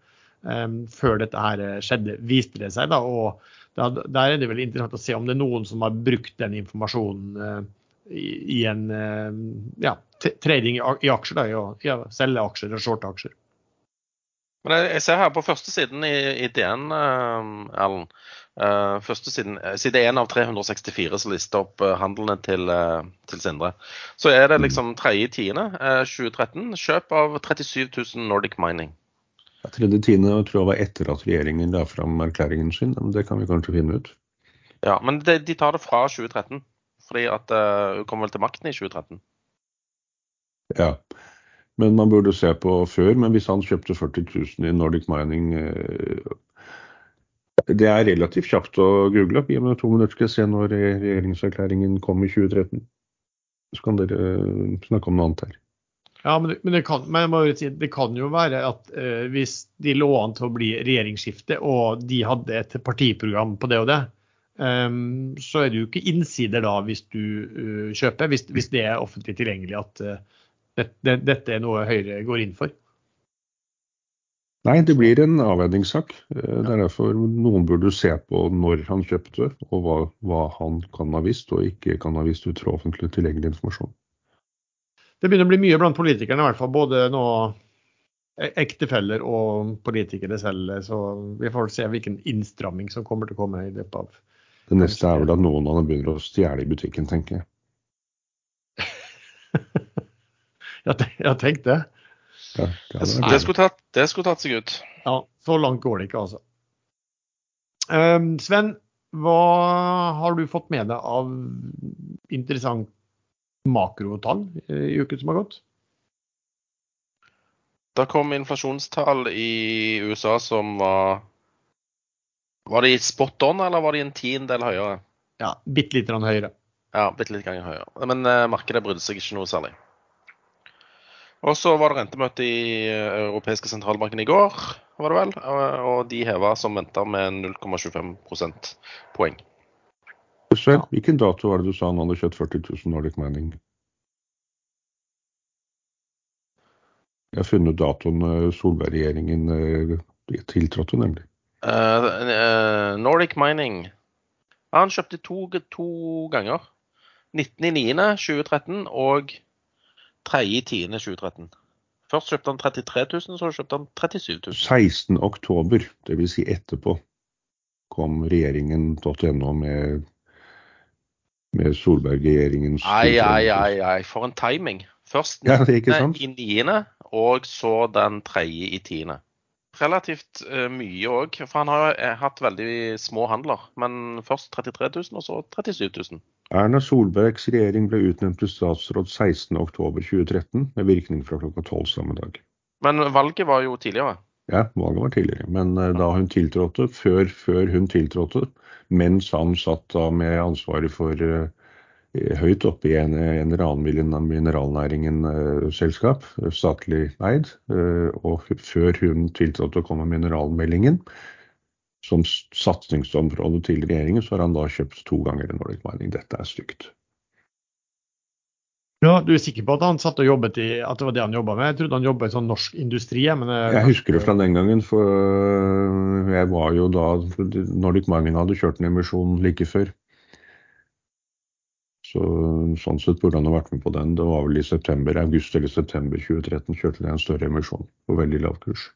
um, før dette her eh, skjedde, viste det seg. da, og Der er det vel interessant å se om det er noen som har brukt den informasjonen uh, i, i en uh, ja, trading i, aksjer, da, i å i å selge aksjer og shorte aksjer. Men jeg, jeg ser her på første siden i, i DN, Erlend. Uh, første siden, side 1 av 364 som lister opp uh, handlene til, uh, til, Sindre. Så er det liksom 3.10.2013 kjøp av 37 000 Nordic Mining. Ja, 3.10. tror jeg var etter at regjeringen la fram erklæringen sin, men det kan vi kanskje finne ut. Ja, men de, de tar det fra 2013. Fordi at hun kom vel til makten i 2013. Ja, men man burde se på før. Men hvis han kjøpte 40 000 i Nordic Mining det er relativt kjapt å google. opp. Gi meg to minutter skal jeg se når regjeringserklæringen kom i 2013. Så kan dere eh, snakke om noe annet her. Ja, men, det, kan, men si, det kan, jo være at eh, hvis de lå an til å bli regjeringsskifte, og de hadde et partiprogram på det og det, um, så er det jo ikke innsider da hvis du uh, kjøper, hvis, hvis, det er offentlig tilgjengelig at uh, det, dette er noe Høyre går inn for. Nei, det blir en avveiningssak. Eh, det er derfor noen burde se på når han kjøpte, og hva, hva han kan ha visst og ikke kan ha visst ut fra offentlig tilgjengelig informasjon. Det begynner å bli mye blant politikerne, i hvert fall. Både nå e- ektefeller og politikere selv. Så vi får se hvilken innstramming som kommer til å komme i løpet av Det neste er vel at noen av dem begynner å stjele i butikken, tenker jeg. <laughs> ja, tenk det. Det, det, skulle tatt, det, skulle tatt, seg ut. Ja, så langt går det ikke, altså. Um, Sven, hva har du fått med deg av interessant makrotall i uken som har gått? Da kom inflasjonstall i USA som var Var de spot on, eller var de en tiendedel høyere? Ja, bitte litt høyere. Ja, bitte litt høyere. Men uh, markedet brydde seg ikke noe særlig. Og så var det rentemøte i eh, europeiske sentralbanken i går, var det vel. Og de heva som venta med 0,25 prosentpoeng. Sven, hvilken dato var det du sa han hadde kjøpt 40 000 Nordic Mining? Jeg har funnet datoen eh, Solberg-regjeringen eh, tiltrådte, nemlig. Uh, uh, Nordic Mining. Han kjøpte to, to ganger. 19.9.2013 og 3.10.2013. Først kjøpte han 33 000, så kjøpte han 37 000. 16. oktober, dvs. Si etterpå, kom regjeringen.no med, med Solberg-regjeringens Ai, ai, ai, ai, for en timing. Først ja, i niende, og så den tredje i tiende. Relativt uh, mye òg, for han har uh, hatt veldig små handler. Men først 33 000, og så 37 000. Erna Solbergs regjering ble utnevnt til statsråd 16.10.2013 med virkning fra klokka 12 samme dag. Men valget var jo tidligere? Ja, valget var tidligere. Men uh, da hun tiltrådte, før, før, hun tiltrådte, mens han satt da med ansvaret for uh, høyt oppe i en, en eller annen mineralnæringen-selskap, uh, statlig eid, og før hun tiltrådte å komme med mineralmeldingen, som satsingsområde til regjeringen, så har han da kjøpt to ganger Nordic Mining. Dette er stygt. Ja, Du er sikker på at han satt og jobbet i, at det var det han jobba med? Jeg trodde han jobba i sånn norsk industri. Men jeg husker det fra den gangen, for øh, jeg var jo da Nordic Mining hadde kjørt en emisjon like før. Så Sånn sett burde han ha vært med på den. Det var vel i september, august eller september 2013 kjørte de en større emisjon på veldig lav kurs.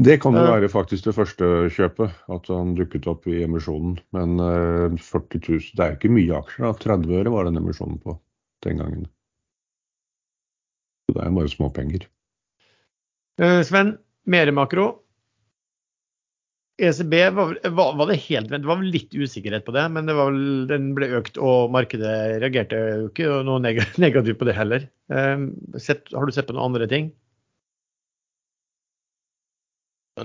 Det kan jo være faktisk det første kjøpet, at han dukket opp i emisjonen. Men 40 eh, 000, det er jo ikke mye aksjer. da, 30 øre var den emisjonen på den gangen. Så det er bare småpenger. Uh, Sven, mer makro. ECB var, var, det helt Det var litt usikkerhet på det, men det vel, den ble økt, og markedet reagerte jo ikke noe <laughs> negativt på det heller. Sett, har du sett på noen andre ting?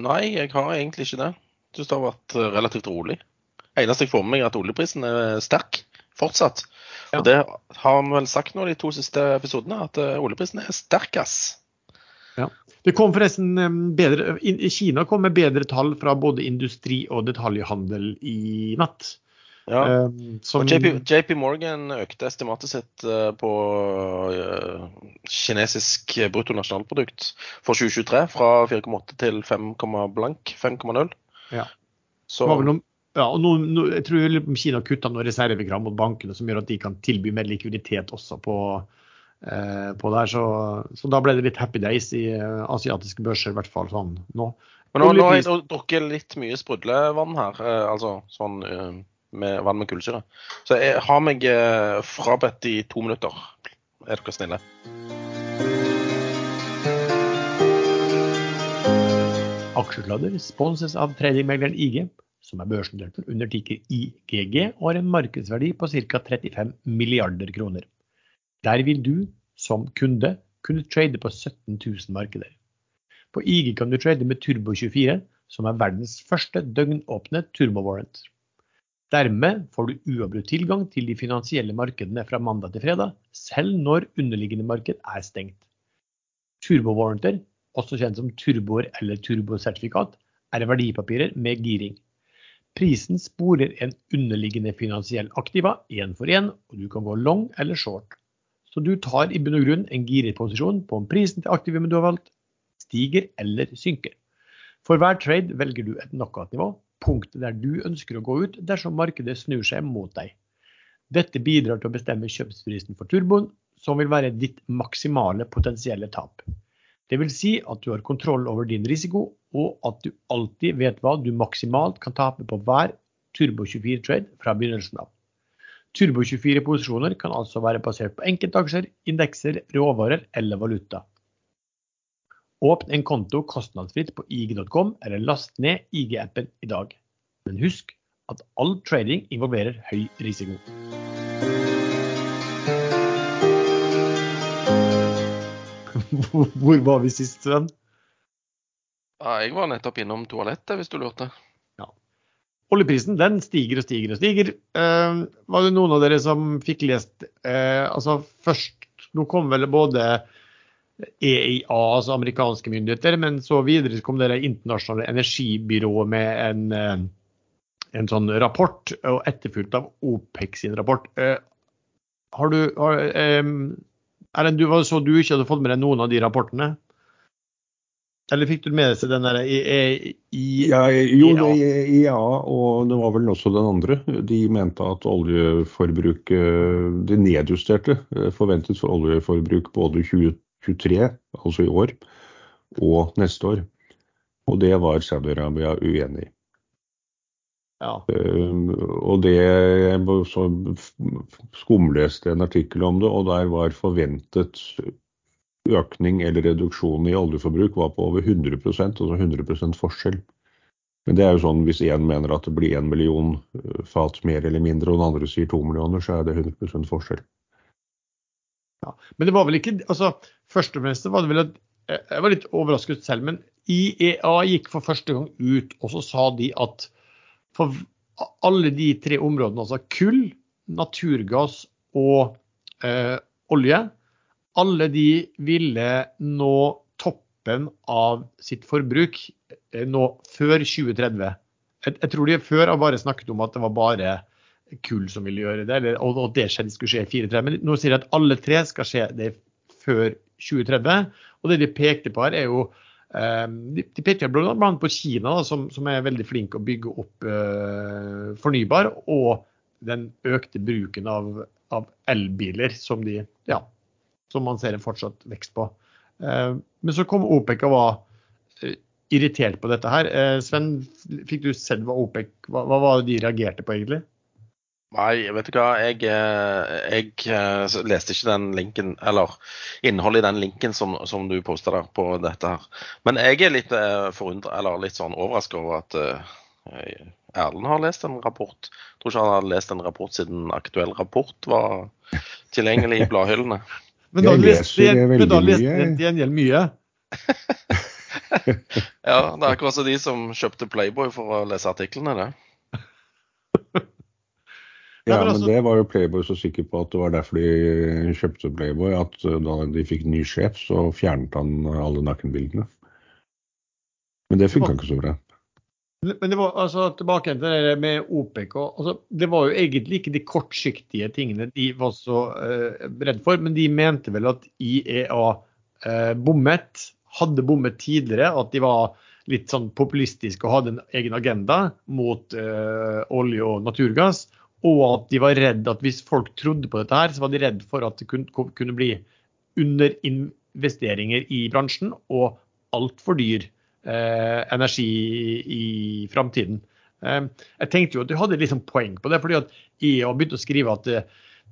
Nei, jeg har egentlig ikke det. Jeg syns det har vært eh, relativt rolig. Eneste jeg får med meg, er at oljeprisen er sterk fortsatt. Ja. Og det har vi vel sagt nå de to siste episodene, at eh, oljeprisen er sterk, ass. Ja. Det kom forresten eh, bedre, Kina kom med bedre tall fra både industri og detaljhandel i natt. Ja. Um, som... og JP, JP, Morgan økte estimatet sitt uh, på uh, kinesisk bruttonasjonalprodukt for 2023 fra 4,8 til 5, blank 5,0. Ja. Så... Noen, ja, og nå, nå, jeg tror Kina kutta noen reservegram mot bankene som gjør at de kan tilby mer likviditet også på eh, på det her. Så, så, da ble det litt happy days i eh, asiatiske børser, i hvert fall sånn nå. Men nå, nå har jeg drukket litt mye sprudlevann her, eh, altså sånn eh, med vann med kullsyre. Så jeg har meg eh, frabedt i to minutter. Er dere snille? Aksjesladder sponses av tradingmegleren IG, som er børsnotert under tikker IGG og har en markedsverdi på ca. 35 milliarder kroner. Der vil du, som kunde, kunne trade på 17 000 markeder. På IG kan du trade med Turbo24, som er verdens første døgnåpne turbowarrant. Dermed får du uavbrutt tilgang til de finansielle markedene fra mandag til fredag, selv når underliggende marked er stengt. Turbowarranter også kjent som turboer eller turbosertifikat, er verdipapirer med giring. Prisen sporer en underliggende finansiell aktiva én for én, og du kan gå long eller short. Så du tar i bunn og grunn en giret posisjon på om prisen til aktivumet du har valgt, stiger eller synker. For hver trade velger du et knockout-nivå, punktet der du ønsker å gå ut dersom markedet snur seg mot deg. Dette bidrar til å bestemme kjøpsprisen for turboen, som vil være ditt maksimale potensielle tap. Det vil si at du har kontroll over din risiko, og at du alltid vet hva du maksimalt kan tape på hver Turbo24-trade fra begynnelsen av. Turbo24-posisjoner kan altså være basert på enkeltaksjer, indekser, råvarer eller valuta. Åpne en konto kostnadsfritt på ig.com, eller last ned IG-appen i dag. Men husk at all trading involverer høy risiko. <laughs> Hvor var vi sist, Sven? Ja, jeg var nettopp innom toalettet, hvis du lurte. Ja. Oljeprisen den stiger og stiger og stiger. Eh, var det noen av dere som fikk lest eh, altså først, Nå kom vel både EIA, altså amerikanske myndigheter, men så videre så kom det internasjonale energibyrået med en, eh, en sånn rapport, og etterfulgt av OPEC sin rapport. Eh, har du, har, eh, Erlend, du så du ikke hadde fått med deg noen av de rapportene? Eller fikk du med deg den der i, i, ja, Jo, ja, og det var vel også den andre. De mente at oljeforbruket Det nedjusterte forventet for oljeforbruk både 2023, altså i år, og neste år. Og det var Saudi-Arabia uenig i. Ja. Uh, og det så skumleste en artikkel om det, og der var forventet økning eller reduksjon i oljeforbruk var på over 100% altså 100% forskjell. Men det er jo sånn hvis én mener at det blir én million eh, fat mer eller mindre, og den andre sier to millioner, så er det 100% forskjell. Ja, Men det var vel ikke altså Først og fremst var det vel at Jeg var litt overrasket selv, men IEA gikk for første gang ut og så sa de at for alle de tre områdene, altså kull, naturgass og eh, olje, alle de ville nå toppen av sitt forbruk eh, nå før 2030. Jeg, jeg, tror de før har bare snakket om at det var bare kull som ville gjøre det, eller, og, og det skulle skje i 2034. Men nå sier de at alle tre skal skje det før 2030. Og det de pekte på her, er jo Ehm, de, de peker bl.a. på Kina, da, som, som, er veldig flink å bygge opp uh, fornybar, og den økte bruken av, av, elbiler, som, de, ja, som man ser en fortsatt vekst på. Uh, men så kom OPEC og var irritert på dette her. Sven, fikk du sett hva OPEC hva, hva var det de reagerte på, egentlig? Nei, vet du hva. Jeg, eh, jeg, eh, leste ikke den linken, eller innholdet i den linken som, som du posta der på dette her. Men jeg er litt forundra, eller litt sånn overraska over at Erlend har lest en rapport. Jeg tror ikke han har lest en rapport siden aktuell rapport var tilgjengelig i bladhyllene. <laughs> Men da leste han gjengjeld mye? <laughs> ja, det er akkurat som de som kjøpte Playboy for å lese artiklene, det. Ja, men, altså, det var jo Playboy så sikker på at det var derfor de kjøpte Playboy. At eh, da de fikk ny sjef, så fjernet han alle nakenbildene. Men det funka ikke så bra. Men det var altså tilbake til det med OPEC. Altså, det var jo egentlig ikke de kortsiktige tingene de var så uh, redd for, men de mente vel at IEA uh, bommet, hadde bommet tidligere. At de var litt sånn populistiske og hadde en egen agenda mot uh, olje og naturgass. Og at de var redd at hvis folk trodde på dette her, så var de redd for at det kunne, kunne bli underinvesteringer i bransjen og altfor dyr eh, energi i framtiden. Eh, jeg tenkte jo at du hadde sånn poeng på det, fordi at EA begynte å skrive at det,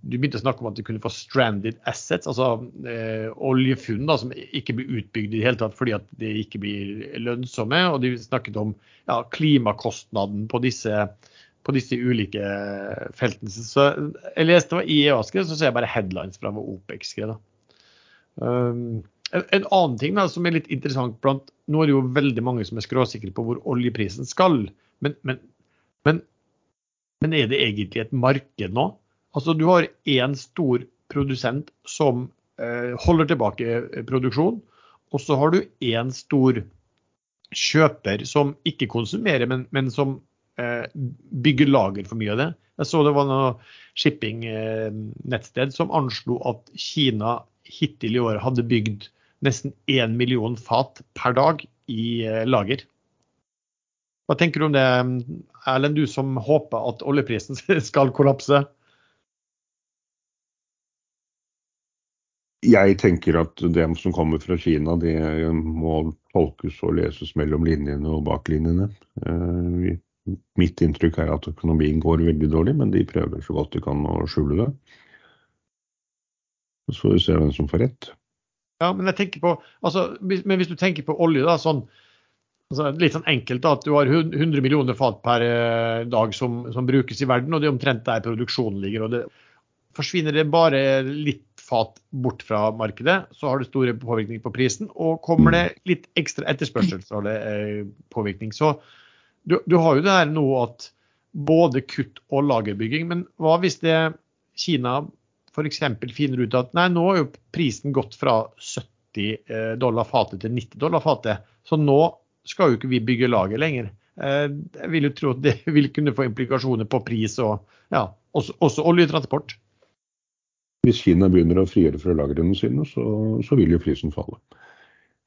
du begynte å snakke om at du kunne få stranded assets, altså eh, oljefunn da, som ikke blir utbygd i det hele tatt fordi at de ikke blir lønnsomme. Og de snakket om ja, klimakostnaden på disse, på disse ulike feltene. Så jeg leste hva IEA-skred, så ser jeg bare headlines fra hva OPEC skrev. Um, en, en, annen ting da, som er litt interessant blant Nå er det jo veldig mange som er skråsikre på hvor oljeprisen skal. Men, men, men, men er det egentlig et marked nå? Altså Du har én stor produsent som eh, holder tilbake eh, produksjon, og så har du én stor kjøper som ikke konsumerer, men, men som bygger lager for mye av det. Jeg så det var noe shipping-nettsted eh, som anslo at Kina hittil i år hadde bygd nesten én million fat per dag i eh, lager. Hva tenker du om det, Erlend, du som håper at oljeprisen <laughs> skal kollapse? Jeg tenker at det som kommer fra Kina, det må tolkes og leses mellom linjene og bak linjene. Mitt inntrykk er at økonomien går veldig dårlig, men de prøver så godt de kan å skjule det. Så får vi se hvem som får rett. Ja, men på, altså, men hvis du tenker på olje, da, sånn, altså, litt sånn enkelt da, at du har 100 millioner fat per eh, dag som, som brukes i verden, og det er omtrent der produksjonen ligger. og det Forsvinner det bare litt fat bort fra markedet, så har det store påvirkning på prisen. Og kommer det litt ekstra etterspørsel, så har det eh, påvirkning. Så du, du, har jo det her nå at både kutt og lagerbygging. Men hva hvis det Kina f.eks. finner ut at nei, nå har jo prisen gått fra 70 eh, dollar fatet til 90 dollar fatet, så nå skal jo ikke vi bygge lager lenger. Eh, jeg vil jo tro at det <laughs> vil kunne få implikasjoner på pris og ja, også, også oljetransport. Hvis Kina begynner å frigjøre fra lagrene sine, så, så, vil jo prisen falle.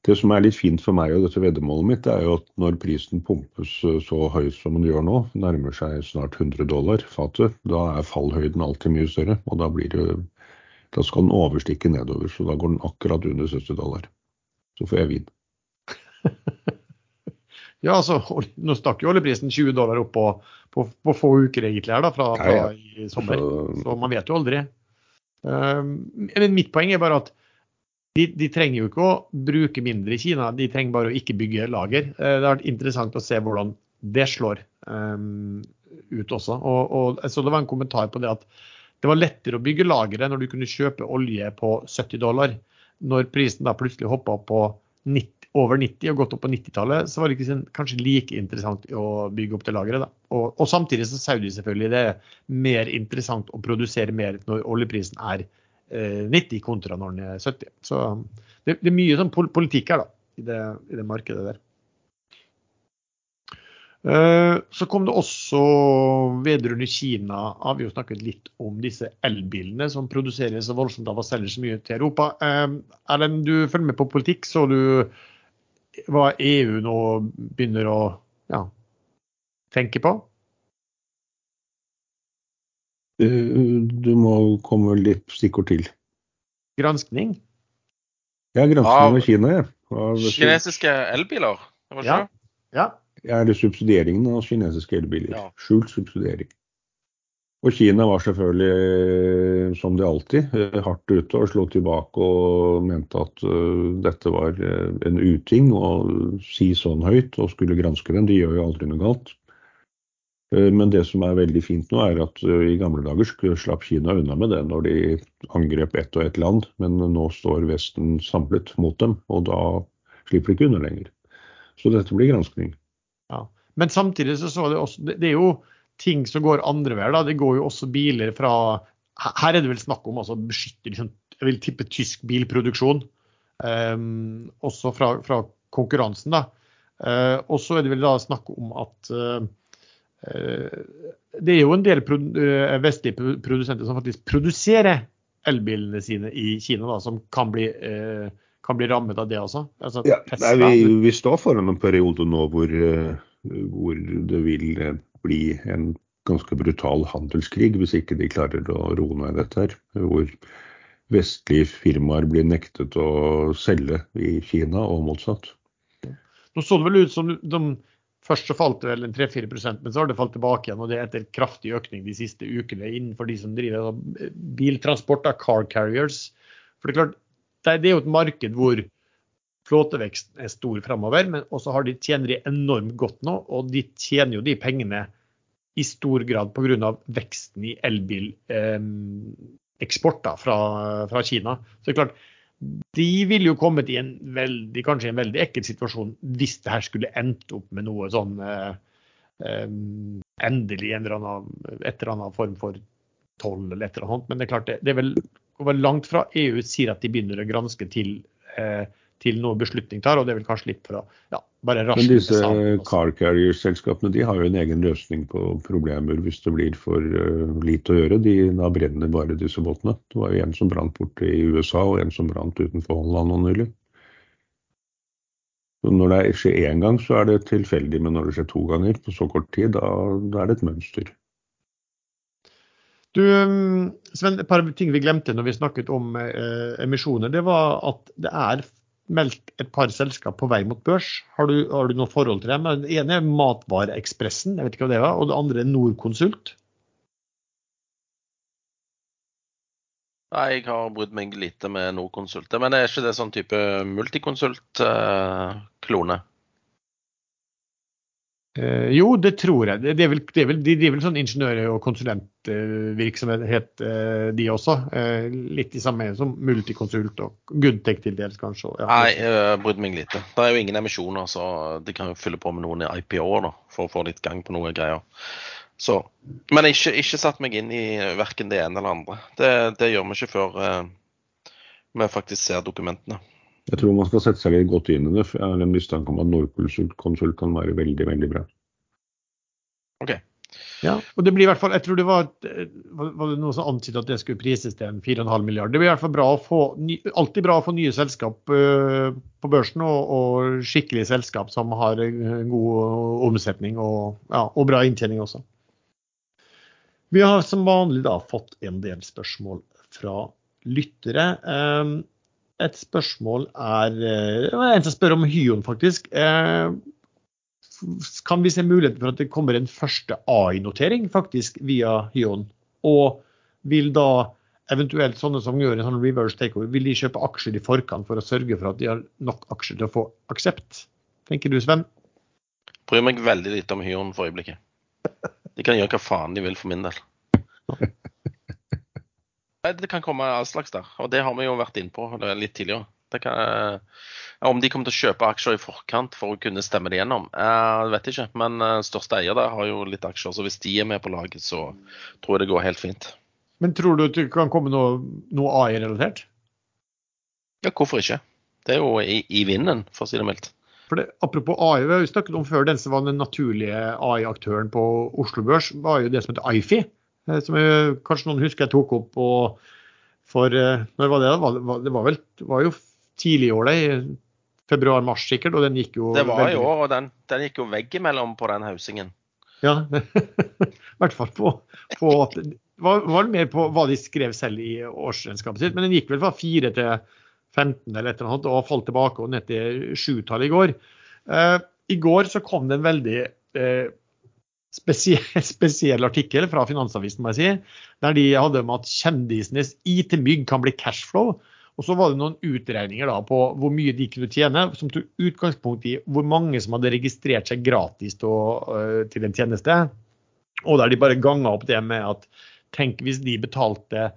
Det som er litt fint for meg og dette veddemålet mitt, det er jo at når prisen pumpes så høyt som den gjør nå, nærmer seg snart 100 dollar fatet, da er fallhøyden alltid mye større. Og da, blir det, da skal den overstikke nedover, så da går den akkurat under 70 dollar. Så får jeg vin. <laughs> ja, altså, nå stakk jo oljeprisen 20 dollar opp på, på, på få uker egentlig her da, fra, fra ja, ja. i sommer. Så, så man vet jo aldri. Uh, men mitt poeng er bare at de, de, trenger jo ikke å bruke mindre i Kina, de trenger bare å ikke bygge lager. Eh, det har vært interessant å se hvordan det slår um, ut også. Og, og, så det var en kommentar på det at det var lettere å bygge lagre når du kunne kjøpe olje på 70 dollar. Når prisen da plutselig hoppa opp på 90, over 90 og gått opp på 90-tallet, så var det ikke kanskje like interessant å bygge opp det lageret. Og, og, samtidig så sa de selvfølgelig det er mer interessant å produsere mer når oljeprisen er 90 kontra når den er 70. Så det, det er mye sånn politikk her da, i det, i det markedet der. Eh, så kom det også vedrørende Kina, har vi jo snakket litt om disse elbilene som produseres så voldsomt av å selge så mye til Europa. Eh, Erlend, du følger med på politikk, så du hva EU nå begynner å ja, tenke på? Du må komme litt stikkord til. Granskning? Ja, granskning av Kina, ja. Av kinesiske elbiler? Ja. ja. Ja, eller subsidieringen av kinesiske elbiler. Ja. Skjult subsidiering. Og Kina var selvfølgelig, som de alltid, eh, hardt ute og slo tilbake og mente at uh, dette var en uting å si sånn høyt og skulle granske dem. De gjør jo aldri noe galt. Uh, men det som er veldig fint nå, er at i gamle dager slapp Kina unna med det når de angrep ett og ett land, men nå står Vesten samlet mot dem, og da slipper de ikke unna lenger. Så dette blir granskning. Ja. Men samtidig så så det også Det, er jo ting som går andre veier. Det går jo også biler fra Her er det vel snakk om altså beskytte liksom, jeg vil tippe tysk bilproduksjon. Um, også fra, fra, konkurransen. da. Uh, og så er det vel da snakk om at uh, det er jo en del vestlige produsenter som faktisk produserer elbilene sine i Kina, da, som kan bli, uh, kan bli rammet av det også. Altså, ja, nei, vi, vi, står foran en periode nå hvor, hvor det vil bli en ganske brutal handelskrig hvis ikke de klarer å roe ned dette her. Hvor vestlige firmaer blir nektet å selge i Kina, og motsatt. Nå så det vel ut som de, Først så falt det vel en 3-4% men så har det falt tilbake igjen. og Det er etter kraftig økning de siste ukene innenfor de som driver biltransport av car carriers. For Det er klart, det er jo et marked hvor flåteveksten er stor fremover, men også har de tjener de enormt godt nå. Og de tjener jo de pengene i stor grad pga. veksten i elbileksport eh, fra, fra Kina. Så det er klart, de ville jo kommet i en veldig, kanskje en veldig ekkel situasjon hvis det her skulle endt opp med noe sånn eh, eh, endelig en eller annen, et eller annet form for toll eller et eller annet. Men det er klart det, det er vel, langt fra EU sier at de begynner å granske til eh, til noe beslutning tar, og det er vel kanskje litt for å ja, bare raskt Men disse car carrier-selskapene de har jo en egen løsning på problemer hvis det blir for uh, lite å gjøre. De, da brenner bare disse båtene. Det var jo en som brant borte i USA, og en som brant utenfor Holland nå nylig. Når det skjer én gang, så er det tilfeldig, men når det skjer to ganger på så kort tid, da, da er det et mønster. Du, um, Sven, et par ting vi glemte når vi snakket om eh, emisjoner. Det var at det er meldt et par selskap på vei mot børs. Har du, har du noe forhold til dem? Det ene er Matvareekspressen, jeg vet ikke hva det var, og det andre er Norconsult. Nei, jeg har brydd meg lite med Norconsult. Men er ikke det sånn type multikonsult-klone? Uh, Uh, jo, det tror jeg. Det er vel, det er vel, de driver vel sånn ingeniør- og konsulentvirksomhet, uh, de også. Uh, litt i samme som Multiconsult og Goodtech til dels, kanskje. Ja. Nei, jeg brydde meg lite. Det er jo ingen emisjoner, så de kan jo fylle på med noen i IPO-er for å få litt gang på noen greier. Så, men ikke, ikke satt meg inn i verken det ene eller andre. Det, det gjør vi ikke før vi faktisk ser dokumentene. Jeg tror man skal sette seg litt godt inn i det. for Jeg har en mistanke om at Norconsult kan være veldig, veldig bra. Ok. Ja, og det blir i hvert fall, jeg tror det var, var det noe som antydet at det skulle prises til en 4,5 milliard. Det blir i hvert fall bra å få, alltid bra å få nye selskap uh, på børsen, og, og skikkelige selskap som har god omsetning og, ja, og bra inntjening også. Vi har som vanlig da fått en del spørsmål fra lyttere. Et spørsmål er Det eh, en som spør om Hyon, faktisk. Eh, kan vi se muligheten for at det kommer en første AI-notering faktisk via Hyon? Og vil da eventuelt sånne som gjør en sånn reverse takeover, vil de kjøpe aksjer i forkant for å sørge for at de har nok aksjer til å få aksept? Tenker du, Sven? Bryr meg veldig lite om Hyon for øyeblikket. De kan gjøre hva faen de vil for min del. <laughs> Det kan komme all slags der, og det har vi jo vært inne på litt tidligere. Kan, om de kommer til å kjøpe aksjer i forkant for å kunne stemme det gjennom, jeg vet ikke. Men eh, største eier der har jo litt aksjer, så hvis de er med på laget, så tror jeg det går helt fint. Men tror du at det kan komme noe, noe AI-relatert? Ja, hvorfor ikke? Det er jo i, i vinden, for å si det mildt. For det, apropos AI, vi har jo snakket om før den som var den naturlige AI-aktøren på Oslo Børs, var jo det som heter IFI. Eh, som jeg, kanskje noen husker jeg tok opp og for eh, Når var det? Det var, vel, var jo tidlig i år, det. Februar-mars sikkert. Og den gikk jo Det var i år, og den, den gikk jo veggimellom på den hausingen. Ja, <laughs> i hvert fall på, på at var, var mer på hva de skrev selv i årsregnskapet sitt. Men den gikk vel fra 4 til 15 eller et eller annet, og falt tilbake og ned til 7-tallet i går. Uh, I går så kom det en veldig uh, spesiell, <laughs> spesiell artikkel fra Finansavisen må jeg si, der de hadde om at kjendisenes IT-mygg kan bli cashflow. Og så var det noen utregninger da på hvor mye de kunne tjene, som tok utgangspunkt i hvor mange som hadde registrert seg gratis til, uh, til en tjeneste. Og der de bare ganga opp det med at tenk hvis de betalte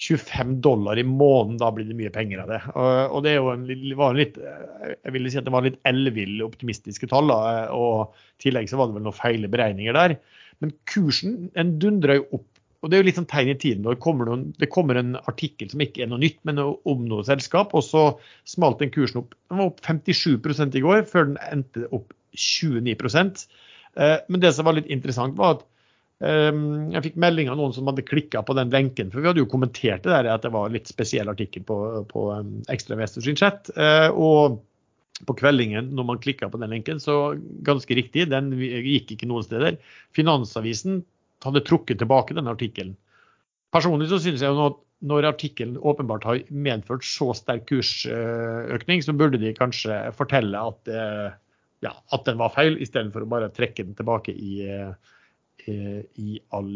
25 dollar i måneden, da blir det mye penger av det. Og, det en, var en litt jeg ville si at det var en litt ellevill optimistiske tall. Og I tillegg så var det vel noen feile beregninger der. Men kursen den dundra jo opp. Og Det er jo litt sånn tegn i tiden. Det kommer, noen, det kommer en artikkel som ikke er noe nytt, men om noe selskap. Og så smalt den kursen opp. Den var opp 57 i går, før den endte opp 29 eh, Men det som var litt interessant, var at jeg fikk melding av noen som hadde klikka på den lenken, for vi hadde jo kommentert det der at det var litt spesiell artikkel på, på um, Ekstra Investor sin chat. Eh, og på kveldingen når man klikka på den lenken, så ganske riktig, den gikk ikke noen steder. Finansavisen hadde trukket tilbake denne artikkelen. Personlig så synes jeg at når artikkelen åpenbart har medført så sterk kursøkning, så burde de kanskje fortelle at, eh, ja, at den var feil, istedenfor å bare trekke den tilbake i, eh, i, all,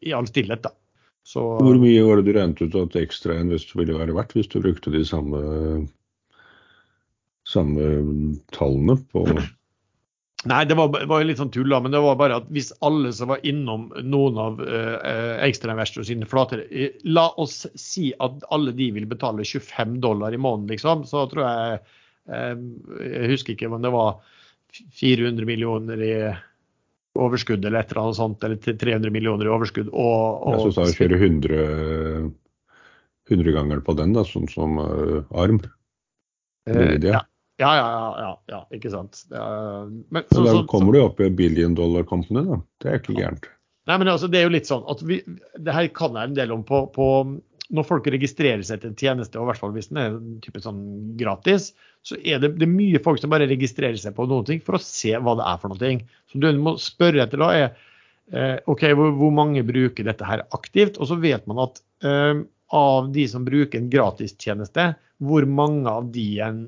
i all stillhet. Da. Så, Hvor mye var det du regnet ut at ekstra Invest ville være verdt hvis du brukte de samme, samme tallene på Nei, det var, var litt sånn tull, men det var bare at hvis alle som var innom noen av uh, ekstrainvestor sine flater eh, La oss si at alle de vil betale 25 dollar i måneden, liksom. Så tror jeg um, Jeg husker ikke om det var 400 millioner i overskudd eller et eller annet sånt, eller 300 millioner i overskudd. Og, og jeg syns jeg kjører 100, 100 ganger på den, da, sånn som uh, arm. Uh, ja. Ja, ja, ja, ja, ikke sant. Er, men, så, da kommer du opp i billion dollar company, da. Det er ikke gærent. Nei, men altså, det er jo litt sånn at vi, det her kan jeg en del om på, på når folk registrerer seg til en tjeneste, og i hvert fall hvis den er type sånn gratis, så er det, det er mye folk som bare registrerer seg på noen ting for å se hva det er for noe. Så du må spørre etter da er eh, OK, hvor, hvor, mange bruker dette her aktivt? Og så vet man at eh, av de som bruker en gratistjeneste, hvor mange av de en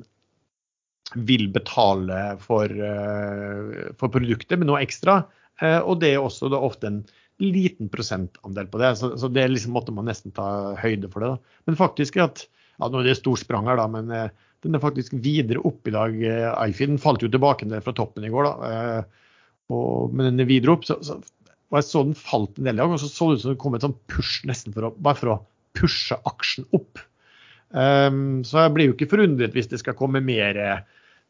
vil betale for, eh, for produktet med noe ekstra. Eh, og det er også da ofte en liten prosentandel på det. Så, så det liksom måtte man nesten ta høyde for det. Da. Men faktisk at ja, Nå er det stort sprang her, da, men eh, den er faktisk videre opp i dag. den falt jo tilbake ned fra toppen i går, da. Og, men den er videre opp. Så, så, og jeg så den falt en del i dag, og så så det ut som det kom et sånn push nesten for å, bare for å pushe aksjen opp. Um, så jeg blir jo ikke forundret hvis det skal komme mer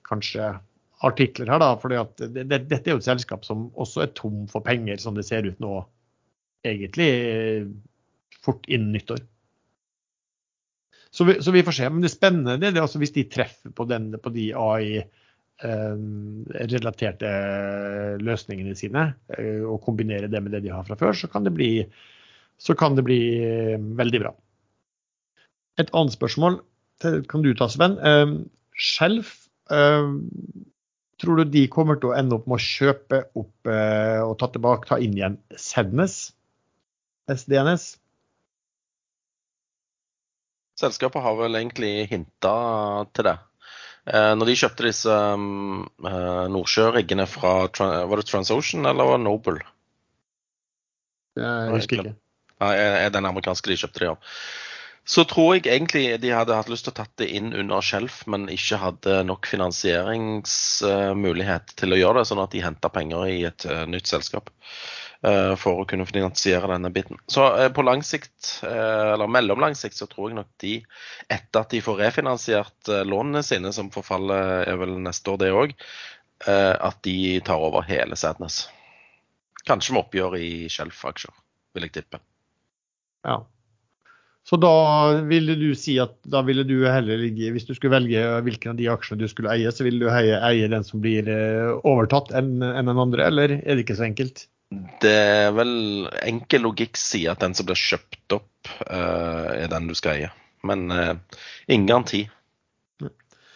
kanskje artikler her, da. For det, det, dette er jo et selskap som også er tom for penger, som det ser ut nå, egentlig fort innen nyttår. Så vi, så vi får se. Men det spennende det er altså hvis de treffer på, den, på de AI-relaterte eh, løsningene sine, eh, og kombinerer det med det de har fra før, så kan det bli, kan det bli veldig bra. Et annet spørsmål kan du ta, Sven. Skjelf tror du de kommer til å ende opp med å kjøpe opp eh, og ta tilbake, ta inn igjen Sednes? SDNS? Selskapet har vel egentlig hinta til det. Eh, når de kjøpte disse um, Nordsjø-riggene fra Var det TransOcean eller var det Noble? Jeg husker ikke. Nei, den amerikanske de kjøpte de av så tror jeg egentlig de hadde hatt lyst til å tatt det inn under skjelf, men ikke hadde nok finansieringsmulighet til å gjøre det, sånn at de henta penger i et nytt selskap for å kunne finansiere denne biten. Så uh, på lang sikt, eller mellomlang sikt, så tror jeg nok de, etter at de får refinansiert lånene sine, som forfaller er vel neste år det òg, at de tar over hele Sadness. Kanskje med oppgjør i Shelf-aksjer, vil jeg tippe. Ja, så da ville du si at da ville du heller ligge Hvis du skulle velge hvilken av de aksjene du skulle eie, så ville du eie, eie den som blir eh, overtatt enn en den andre, eller er det ikke så enkelt? Det er vel enkel logikk sier at den som blir kjøpt opp, uh, er den du skal eie. Men uh, ingen garanti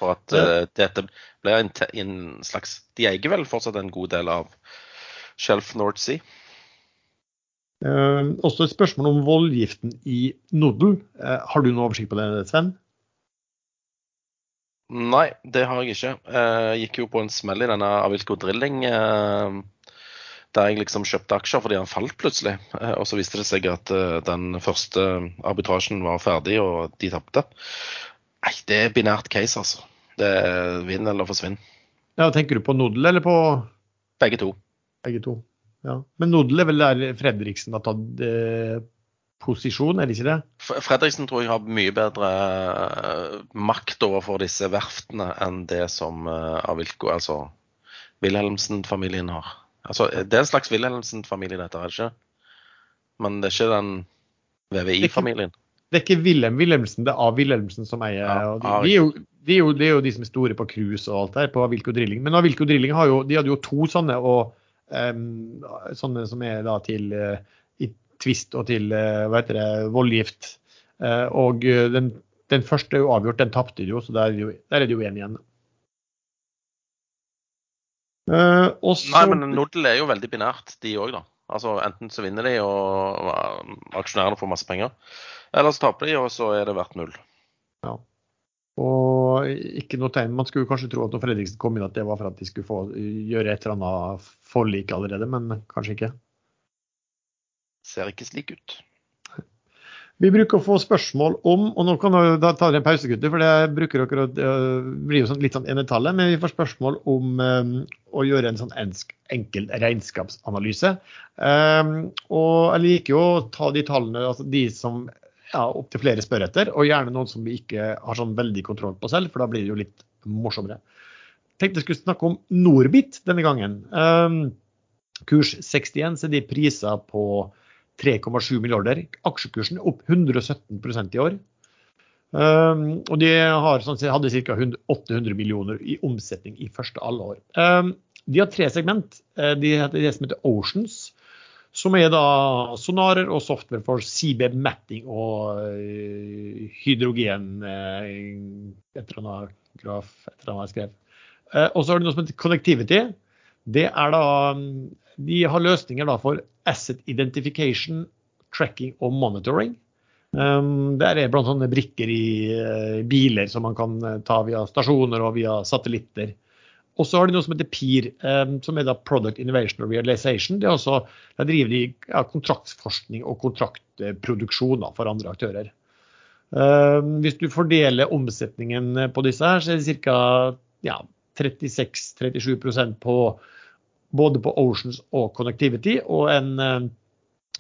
for at uh, dette blir en, en, slags De eier vel fortsatt en god del av Shelf North Sea? Uh, også et spørsmål om voldgiften i Nodel. Uh, har du noe oversikt på det, Sven? Nei, det har jeg ikke. Eh, jeg gikk jo på en smell i denne Avilko Drilling. Der jeg liksom kjøpte aksjer fordi han falt plutselig. Og så viste det seg at den første arbitrasjen var ferdig, og de tapte. Nei, det er binært case, altså. Det er vinn eller forsvinn. Ja, Tenker du på Nodel eller på Begge to. Begge to. Ja. Men Nodel er vel der Fredriksen har tatt eh, posisjon, er det ikke det? Fredriksen tror jeg har mye bedre uh, makt overfor disse verftene enn det som Avilko, altså Wilhelmsen-familien har. Altså, det er en slags Wilhelmsen-familie, dette, er det ikke? Men det er ikke den VVI-familien. Det er ikke Wilhelm Wilhelmsen, det er A. Wilhelmsen som eier ja, de, de, er jo, de, er jo, de, er jo, de som er store på cruise og alt der, på Avilco Drilling. Men Avilco Drilling har jo, de hadde jo to sånne. og um, sånne som er da til uh, i tvist og til uh, hva heter det, voldgift. Uh, og den, den, første er jo avgjort, den tapte de jo, så der er det jo, enige igjen. Uh, også... Nei, men Nodel er jo veldig binært, de òg, da. Altså Enten så vinner de, og aksjonærene får masse penger. Eller så taper de, og så er det verdt null. Ja. Og ikke noe tegn. Man skulle kanskje tro at når Fredriksen kom inn at det var for at de skulle få gjøre et eller annet forlik allerede, men kanskje ikke. Ser ikke slik ut. Vi bruker å få spørsmål om, og nå kan da ta en pause, gutter, for det bruker dere å blir jo sånn, litt sånn enetallet, men vi får spørsmål om um, å gjøre en sånn enkel regnskapsanalyse. Um, og jeg liker jo å ta de tallene, altså de som ja, opptil flere spør etter, og gjerne noen som vi ikke har sånn veldig kontroll på selv, for da blir det jo litt morsommere. Tenkte jeg skulle snakke om Norbit denne gangen. Um, kurs 61, så er de priser på 3,7 milliarder. Aksjekursen opp 117% i år. Um, og de har, sånn, hadde ca. 800 millioner i omsetning i første halvår. Um, de har tre segment. Uh, de heter det som heter Oceans, som er da sonarer og software for CB matting og uh, hydrogen uh, Et eller annet graf, et eller annet jeg skrev. Og så har de noe som heter Connectivity. Det er da de har løsninger for asset identification, tracking og monitoring. Um, der er blant sånne brikker i uh, biler som man kan uh, ta via stasjoner og via satellitter. Og så har de noe som heter PIR, um, som er da Product Innovation and Realization. Det er også, der driver de ja, kontraktsforskning og kontraktproduksjon for andre aktører. Um, hvis du fordeler omsetningen på disse her, så er det ca. Ja, 36-37% på både på Oceans og Connectivity, og en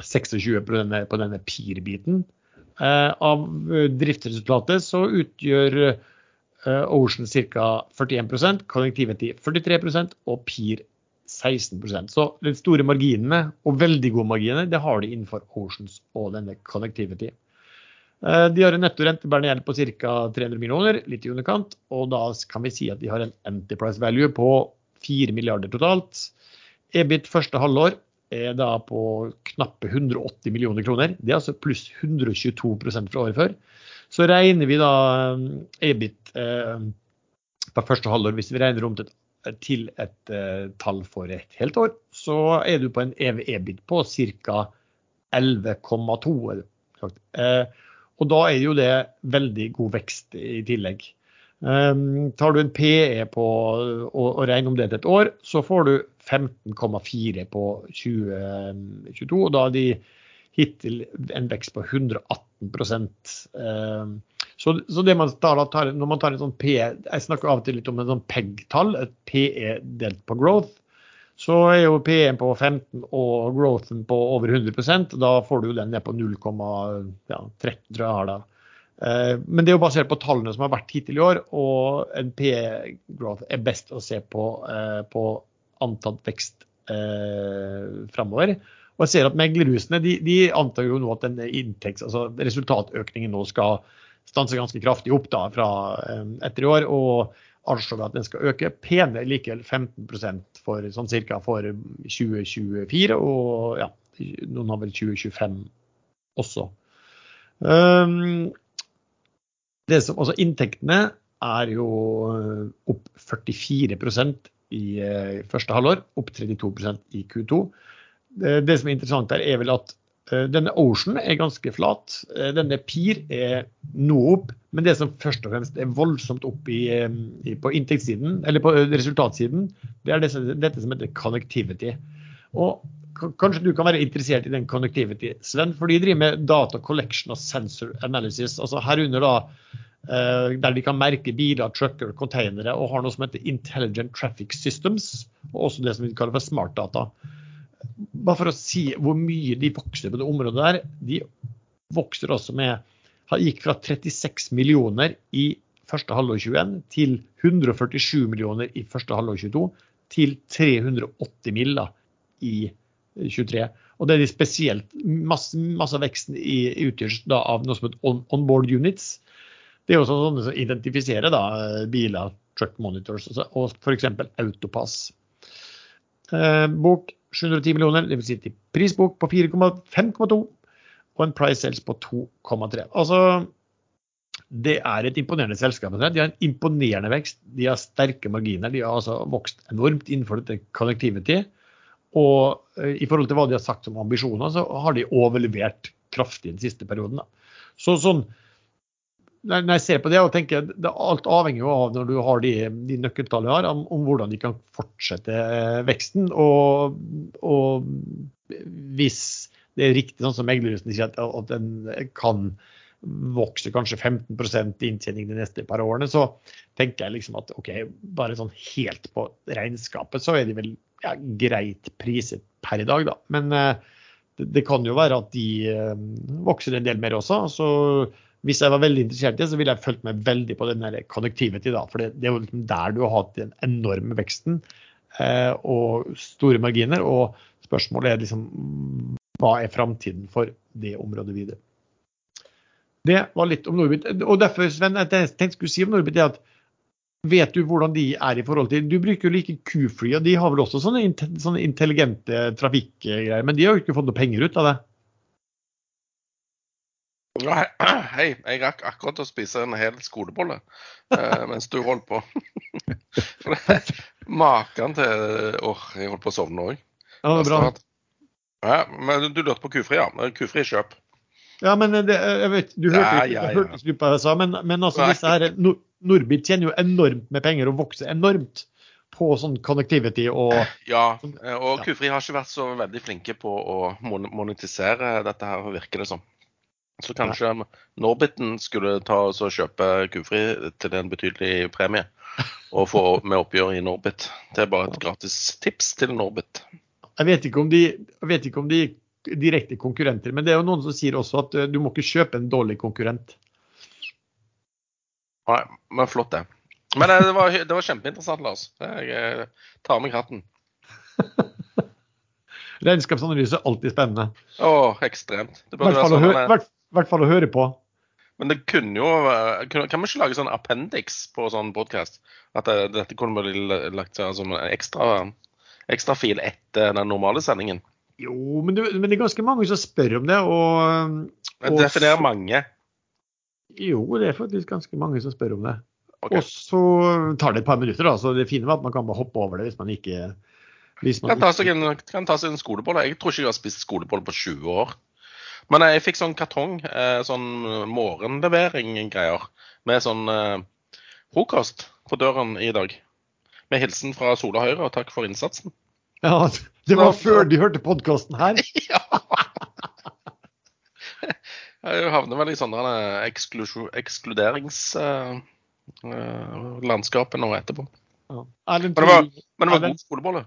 26 eh, på denne, på denne PIR-biten. Eh, av eh, driftsresultatet så utgjør Ocean ca. 41% Connectivity 43% og PIR 16% Så de store marginene, og veldig gode marginer, det har de innenfor Oceans og denne Connectivity. De har en netto gjeld på ca. 300 millioner, litt i underkant. Og da kan vi si at de har en enterprise value på 4 milliarder totalt. EBIT første halvår er da på knappe 180 millioner kroner. Det er altså pluss 122% fra året før. Så regner vi da eh, EBIT eh, på første halvår, hvis vi regner om til, til et eh, tall for et helt år, så er du på en EV-EBIT på ca. 11,2. Eh, og da er jo det veldig god vekst i tillegg. Um, tar du en PE på og, og regner om det til et år, så får du 15,4 på 2022. Og da har de hittil en vekst på 118 um, så, så det man tar, når man tar en sånn PE Jeg snakker av og til litt om en sånn PEG-tall, et PE delt på growth. Så er jo PE-en på 15 og growthen på over 100 og Da får du den ned på 0,13, ja, tror jeg har da. Eh, men det er jo basert på tallene som har vært hittil i år, og en PE-growth er best å se på, eh, på antatt vekst eh, framover. Og jeg ser at meglerhusene de, de antar jo nå at den inntekts, altså resultatøkningen nå skal stanse ganske kraftig opp da fra eh, etter i år. og anslår at den skal øke pene likevel 15% for sånn cirka for 2024, og ja, noen har vel 2025 også. Um, det som, altså inntektene er jo opp 44 i eh, første halvår, opp 32% i Q2. Det som er interessant der, er vel at eh, denne Ocean er ganske flat. Denne PIR er noe opp. Men det som først og fremst er voldsomt opp i, i, på inntektssiden, eller på resultatsiden, det er dette, dette som heter connectivity. Og Kanskje du kan være interessert i den connectivity, Sven, for de driver med data collection og sensor analysis. altså Herunder da der de kan merke biler, trucker, containere og har noe som heter intelligent traffic systems, og også det som vi kaller for smart data. Bare for å si hvor mye de vokser på det området der. De vokser også med Gikk fra 36 millioner i første halvår 21 til 147 millioner i første halvår 22 til 380 miller i 23. Og det er de spesielt masse, masse veksten i, utgjøres da av noe som heter on, onboard units. Det er jo sånne som identifiserer da, biler, truck monitors og f.eks. Autopass. Eh, bok 710 millioner, dvs. Si til prisbok på 4,5,2 og en price sales på 2,3. Altså, det er et imponerende selskap. De har en imponerende vekst. De har sterke marginer. De har altså vokst enormt innenfor dette connectivity. Og eh, i forhold til hva de har sagt som ambisjoner, så har de overlevert kraftig den siste perioden. Da. Så sånn, når jeg ser på det og tenker det alt avhenger jo av når du har de, de nøkkeltallene har, om, om, hvordan de kan fortsette eh, veksten. Og, og hvis det er riktig sånn som meglerhusen sier, at, at den kan vokse kanskje 15 i inntjening de neste par årene, så tenker jeg liksom at OK, bare sånn helt på regnskapet så er de vel ja, greit priset per i dag, da. Men eh, det, det, kan jo være at de eh, vokser en del mer også. så hvis jeg var veldig interessert i det, så ville jeg fulgt med veldig på den connectivity. da, For det, det, er jo liksom der du har hatt den enorme veksten eh, og store marginer. Og spørsmålet er liksom hva er framtiden for det området videre. Det var litt om Norbit. Og derfor, Sven, jeg tenkte skulle si om Norbit, er at vet du hvordan de er i forhold til Du bruker jo like Q-fly, og de har vel også sånne, sånne intelligente trafikkgreier. Men de har jo ikke fått noe penger ut av det? <clears throat> Hei, jeg rakk akkurat å spise en hel skolebolle eh, mens du holdt på. <laughs> Maken til Åh, jeg holdt på å sovne òg. Ja, det var bra. Ja, men du lurte på kufri, ja. Kufri kjøp. Ja, men det, jeg vet, du hørte ja, ja, ja. ikke hva jeg sa, men, men altså, disse her, Norbit tjener jo enormt med penger og vokser enormt på sånn connectivity og Ja, og Kufri har ikke vært så veldig flinke på å monetisere dette her, virker det som. Så kanskje Nei. Norbiten skulle ta og kjøpe Kufri til en betydelig premie. Og få med oppgjør i Norbit. Det er bare et gratis tips til Norbit. Jeg vet ikke om de, vet ikke om de direkte konkurrenter, men det er jo noen som sier også at eh, du må ikke kjøpe en dårlig konkurrent. Nei, men flott det. Men det var, det var kjempeinteressant, Lars. Jeg eh, tar med hatten. <laughs> Regnskapsanalyse er alltid spennende. Å, ekstremt. Det hvert være sånn, hvert fall å høre på. Men det kunne jo Kan vi ikke lage sånn appendix på sånn podkast? At det, dette kunne bli lagt som en ekstra, ekstra fil etter den normale sendingen? Jo, men det, men det, er ganske mange som spør om det. Og, og Definer mange. Jo, det er faktisk ganske mange som spør om det. Okay. Og så tar det et par minutter, da. Så det fine med at man kan bare hoppe over det hvis man ikke hvis man kan, ta seg en, kan ta seg en skolebolle. Jeg tror ikke jeg har spist skolebolle på 20 år. Men jeg fikk sånn kartong, eh, sånn morgenlevering-greier, med sånn eh, frokost på døren i dag. Med hilsen fra Sola Høyre, og takk for innsatsen. Ja, det var før de hørte podkasten her? <laughs> ja. Jeg havner vel i sånne ekskluderingslandskapet nå etterpå. Ja. Erlend, men det var, men det var god skolebolle.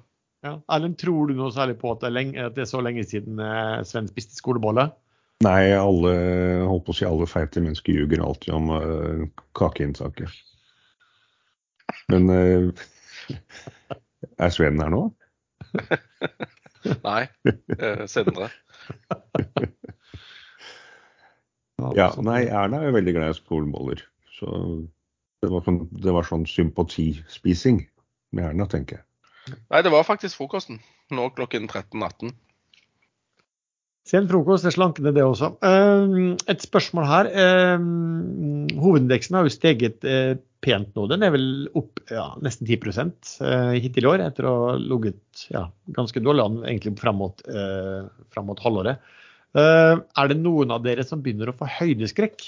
Ja. Erlend, tror du noe særlig på at det er, lenge, at det er så lenge siden Sven spiste skolebolle? Nei, alle holdt på å si alle feite mennesker ljuger alltid om uh, kakeinntaket. Men uh, er Sven her nå? Nei, uh, senere. ja, nei, Erna er jo veldig glad i skoleboller. Så det var, sånn, det var sånn sympatispising med Erna, tenker jeg. Nei, det var faktisk frokosten. Nå klokken 13.18. Sen frokost er slankende, det også. Ehm, et spørsmål her. Ehm, hovedindeksen har jo steget eh, pent nå. Den er vel opp ja, nesten 10 eh, hittil i år, etter å ha ligget ja, ganske dårlig an egentlig fram mot, eh, fram mot halvåret. Ehm, er det noen av dere som begynner å få høydeskrekk?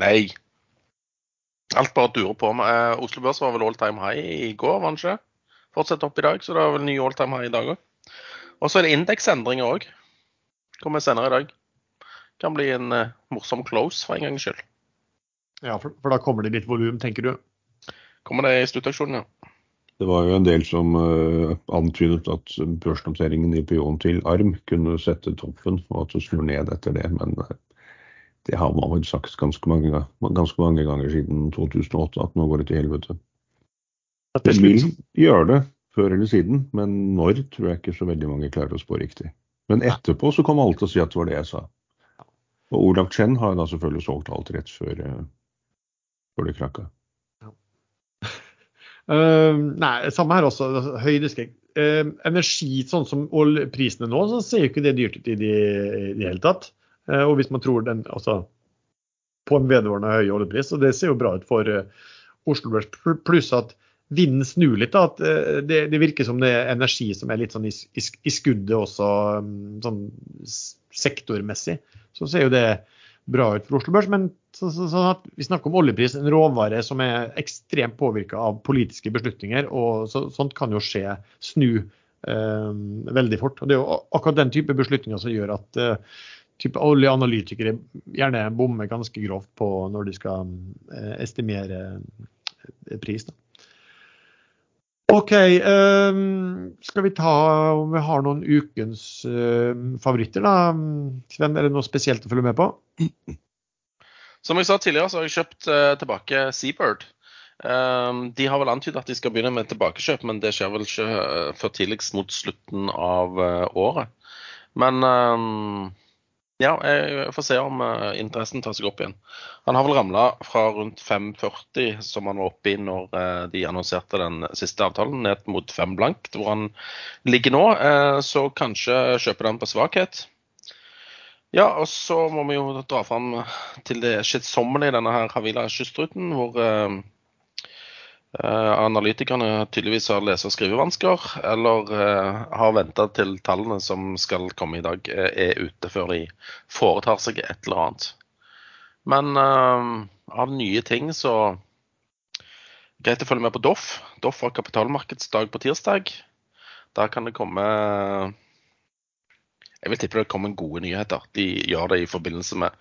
Nei. Alt bare durer på. Oslo Børs var vel all time high i går, var den opp i dag, så det er vel ny all time high i dag òg. Og så er det indeksendringer òg. Kommer senere i dag. Kan bli en uh, morsom close for en gangs skyld. Ja, for, for, da kommer det litt volum, tenker du? Kommer det i sluttaksjonen, ja. Det var jo en del som uh, antydet at børsnoteringen i Pion til arm kunne sette toppen, og at det snur ned etter det. Men uh, det har man vel sagt ganske mange, ganske mange, ganger siden 2008, at nå går det til helvete. Det vil gjøre det, før eller siden, men når tror jeg ikke så veldig mange klarer å spå riktig. Men etterpå så kommer alle til å si at det var det jeg sa. Og Olav Chen har da selvfølgelig solgt alt rett før, uh, før det krakka. Ja. uh, <laughs> nei, samme her også. Altså, høydeskrekk. Uh, energi, sånn som oljeprisene nå, så ser jo ikke det dyrt ut i det hele tatt. Uh, og hvis man tror den altså på en vedvarende høy oljepris, og det ser jo bra ut for Oslo Børs, pluss at vinden snur litt. da, at eh, det, det, virker som det er energi som er litt sånn i, i, i skuddet også, mm, sånn sektormessig. Så ser jo det bra ut for Oslo Børs. Men så, så, sånn at vi snakker om oljepris, en råvare som er ekstremt påvirka av politiske beslutninger. og så, Sånt kan jo skje, snu eh, veldig fort. og Det er jo akkurat den type beslutninger som gjør at eh, type oljeanalytikere gjerne bommer ganske grovt på når de skal eh, estimere eh, pris. Da. OK. Um, skal vi ta om vi har noen ukens uh, favoritter, da? Sven, er det noe spesielt å følge med på? Som jeg sa tidligere, så har jeg kjøpt uh, tilbake Seabird. Um, de har vel antydet at de skal begynne med tilbakekjøp, men det skjer vel ikke uh, før tidligst mot slutten av året. Men um, ja, jeg får se om uh, interessen tar seg opp igjen. Han har vel ramla fra rundt 5,40, som han var oppe i når uh, de annonserte den siste avtalen, ned mot 5 blankt, hvor han ligger nå. Uh, så kanskje kjøpe den på svakhet. Ja, og så må vi jo dra fram til det kjedsommelige i denne her Havila kystruten, hvor analytikerne tydeligvis har lese- og skrivevansker, eller uh, har venta til tallene som skal komme i dag, uh, er ute før de foretar seg et eller annet. Men av nye ting så Greit å følge med på Doff. Doff har kapitalmarkedsdag på tirsdag. Der kan det komme jeg vil tippe det kommer gode nyheter. De gjør det i forbindelse med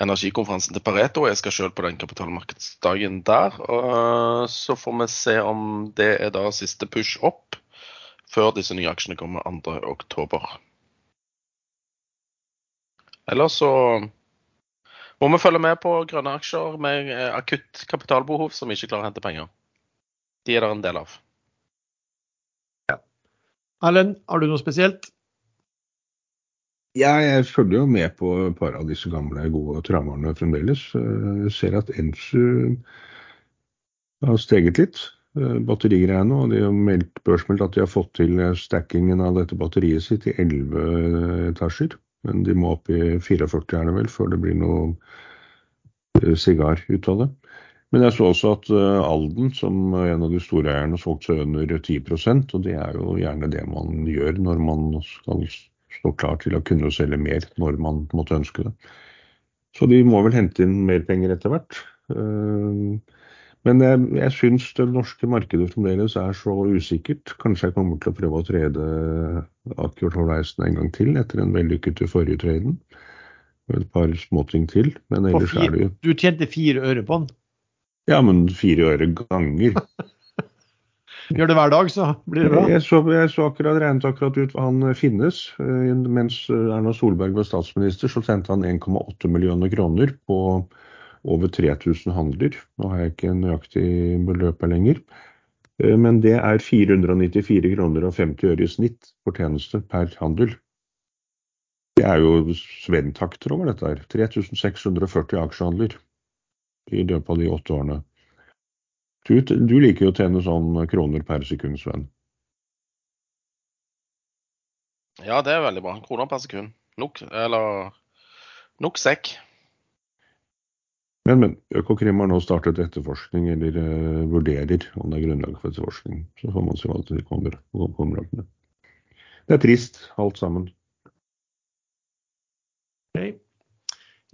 energikonferansen til Pareto. Jeg skal selv på den kapitalmarkedsdagen der. Og så får vi se om det er da siste push opp før disse nye aksjene kommer 2.10. Ellers så må vi følge med på grønne aksjer med akutt kapitalbehov som ikke klarer å hente penger. De er det en del av. Ja. Erlend, har du noe spesielt? Jeg følger jo med på et par av disse gamle, gode traverne fremdeles. Jeg ser at Ensu har steget litt, eh, batterigreiene. Og de har meldt, børsmeldt at de har fått til stackingen av dette batteriet sitt i 11 etasjer. Men de må opp i 44 er det vel, før det blir noe eh, sigar ut av det. Men jeg så også at eh, Alden, som en av de store eierne, solgte seg under 10% og det er jo gjerne det man gjør når man skal stå klar til å kunne selge mer når man måtte ønske det. Så de må vel hente inn mer penger etter hvert. Eh, men jeg, jeg syns det norske markedet fremdeles er så usikkert. Kanskje jeg kommer til å prøve å trede Aker Horizon en gang til etter en vellykket forrige traden. Et par småting til. Men ellers fire, er det jo Du tjente fire øre på den? Ja, men fire øre ganger. <laughs> Gjør det hver dag, så blir det bra. Jeg så, jeg så akkurat, regnet akkurat ut hva han finnes. Eh, mens Erna Solberg var statsminister, så sendte han 1,8 millioner kroner på over 3000 handler. Nå har jeg ikke nøyaktig beløp her lenger. Eh, men det er 494 kroner og 50 øre i snitt for tjeneste per handel. Det er jo sventakter over dette her. 3640 aksjehandler i løpet av de åtte årene. Du, du liker jo å tjene sånn kroner per sekund, Sven. Ja, det er veldig bra. Kroner per sekund. Nok, eller nok sekk. Men, men Økokrim har nå startet etterforskning, eller uh, vurderer om det er grunnlag for etterforskning. Så får man se hva det kommer, kommer opp med. Det er trist, alt sammen. Okay.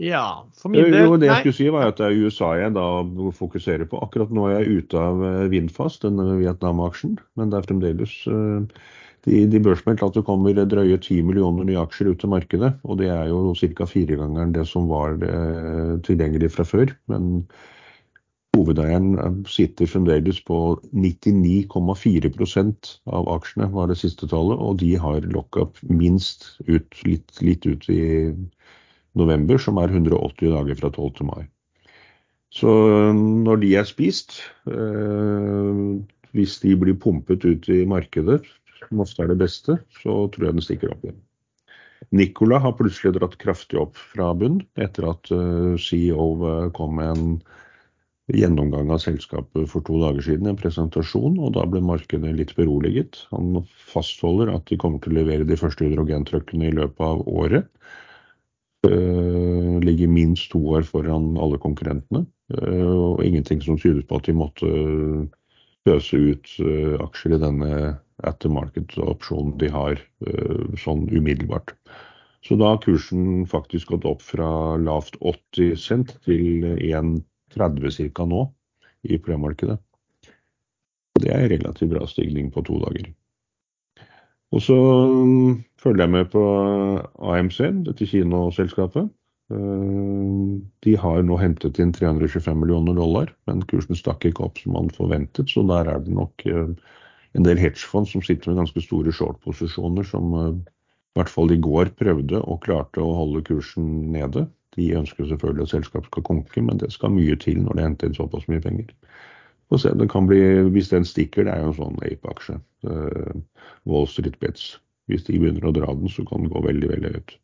Ja, for min del Jo, det jeg skulle si var at det er USA jeg da fokuserer på. Akkurat nå er jeg ute av Vindfast, den Vietnam-aksjen. Men det er fremdeles de, de børsmeldte at det kommer drøye 10 millioner nye aksjer ut til markedet. Og det er jo ca. firegangeren det som var eh, tilgjengelig fra før. Men hovedeieren sitter fremdeles på 99,4% av aksjene, var det siste tallet. Og de har lockup minst ut, litt, litt ut i november, som er 180 dager fra 12 til mai. Så når de er spist, øh, hvis de blir pumpet ut i markedet, som ofte er det beste, så tror jeg den stikker opp igjen. Nicola har plutselig dratt kraftig opp fra bunn etter at øh, CEO kom med en gjennomgang av selskapet for to dager siden, en presentasjon, og da ble markedet litt beroliget. Han fastholder at de kommer til å levere de første hydrogentruckene i løpet av året. Uh, ligger minst to år foran alle konkurrentene. Uh, og ingenting som tyder på at de måtte pøse ut aksjer i denne at market-opsjonen de har sånn umiddelbart. Så da har kursen faktisk gått opp fra lavt 80 cent til 1,30 ca. nå i premarkedet. Det er relativt bra stigning på to dager. Og så mm, følger jeg med på AMC, dette kinoselskapet. Eh, de har nå hentet inn 325 millioner dollar, men kursen stakk ikke opp som man forventet. Så der er det nok eh, en del hedgefond som sitter med ganske store short-posisjoner, som eh, i hvert fall i går prøvde og klarte å holde kursen nede. De ønsker selvfølgelig at selskapet skal konke, men det skal mye til når det henter inn såpass mye penger. Få se, det kan bli, Hvis den stikker, det er jo en sånn ape-aksje. Wall Street Bets. Hvis de begynner å dra den, så kan den gå veldig, veldig høyt.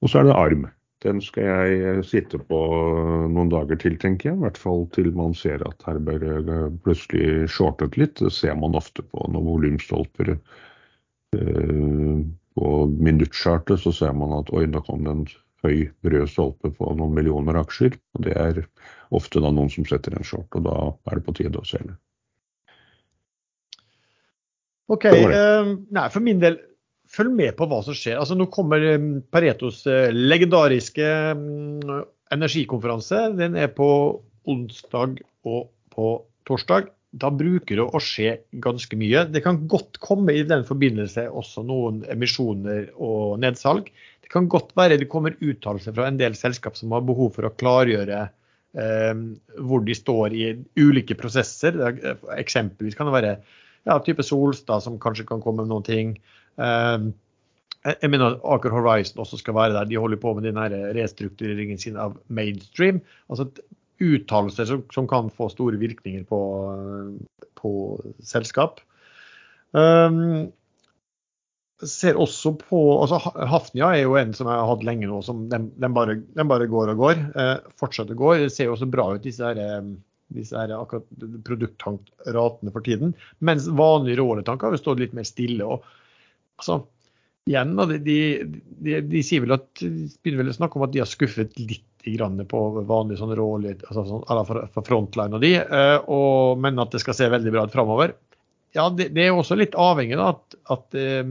Og så er det arm. Den skal jeg sitte på noen dager til, tenker jeg. I hvert fall til man ser at her bør plutselig shortet litt. Det ser man ofte på noen volumstolper. Eh, på minuttchartet så ser man at oi, da kom den en høy rød stolpe på noen millioner aksjer. og Det er ofte da noen som setter en short, og da er det på tide å selge. OK. Uh, nei, for min del følg med på hva som skjer. Altså, nå kommer um, Paretos uh, legendariske um, energikonferanse. Den er på onsdag og på torsdag. Da bruker det å skje ganske mye. Det kan godt komme i den forbindelse også noen emisjoner og nedsalg. Kan godt være det kommer uttalelser fra en del selskap som har behov for å klargjøre eh, hvor de står i ulike prosesser. Eksempelvis kan det være ja, type Solstad som kanskje kan komme med noen ting. Eh, jeg mener at Aker Horizon også skal være der. De holder på med den restruktureringen sin av mainstream. altså Uttalelser som, som, kan få store virkninger på, på selskap. Um, ser også på, altså Hafnia er jo en som jeg har hatt lenge nå, som den, den, bare, den bare, går og går. Eh, fortsetter å gå. Det ser jo også bra ut, disse, her, disse her akkurat produkttankratene for tiden. Mens vanlige råletanker har jo stått litt mer stille. og altså, igjen, de, de, de, de, sier vel at, begynner vel å snakke om at de har skuffet litt på vanlig sånn råolje, altså sånn, for, for frontline av de, eh, og, men at det skal se veldig bra ut framover. Ja, det, det, er også litt avhengig av at, at eh,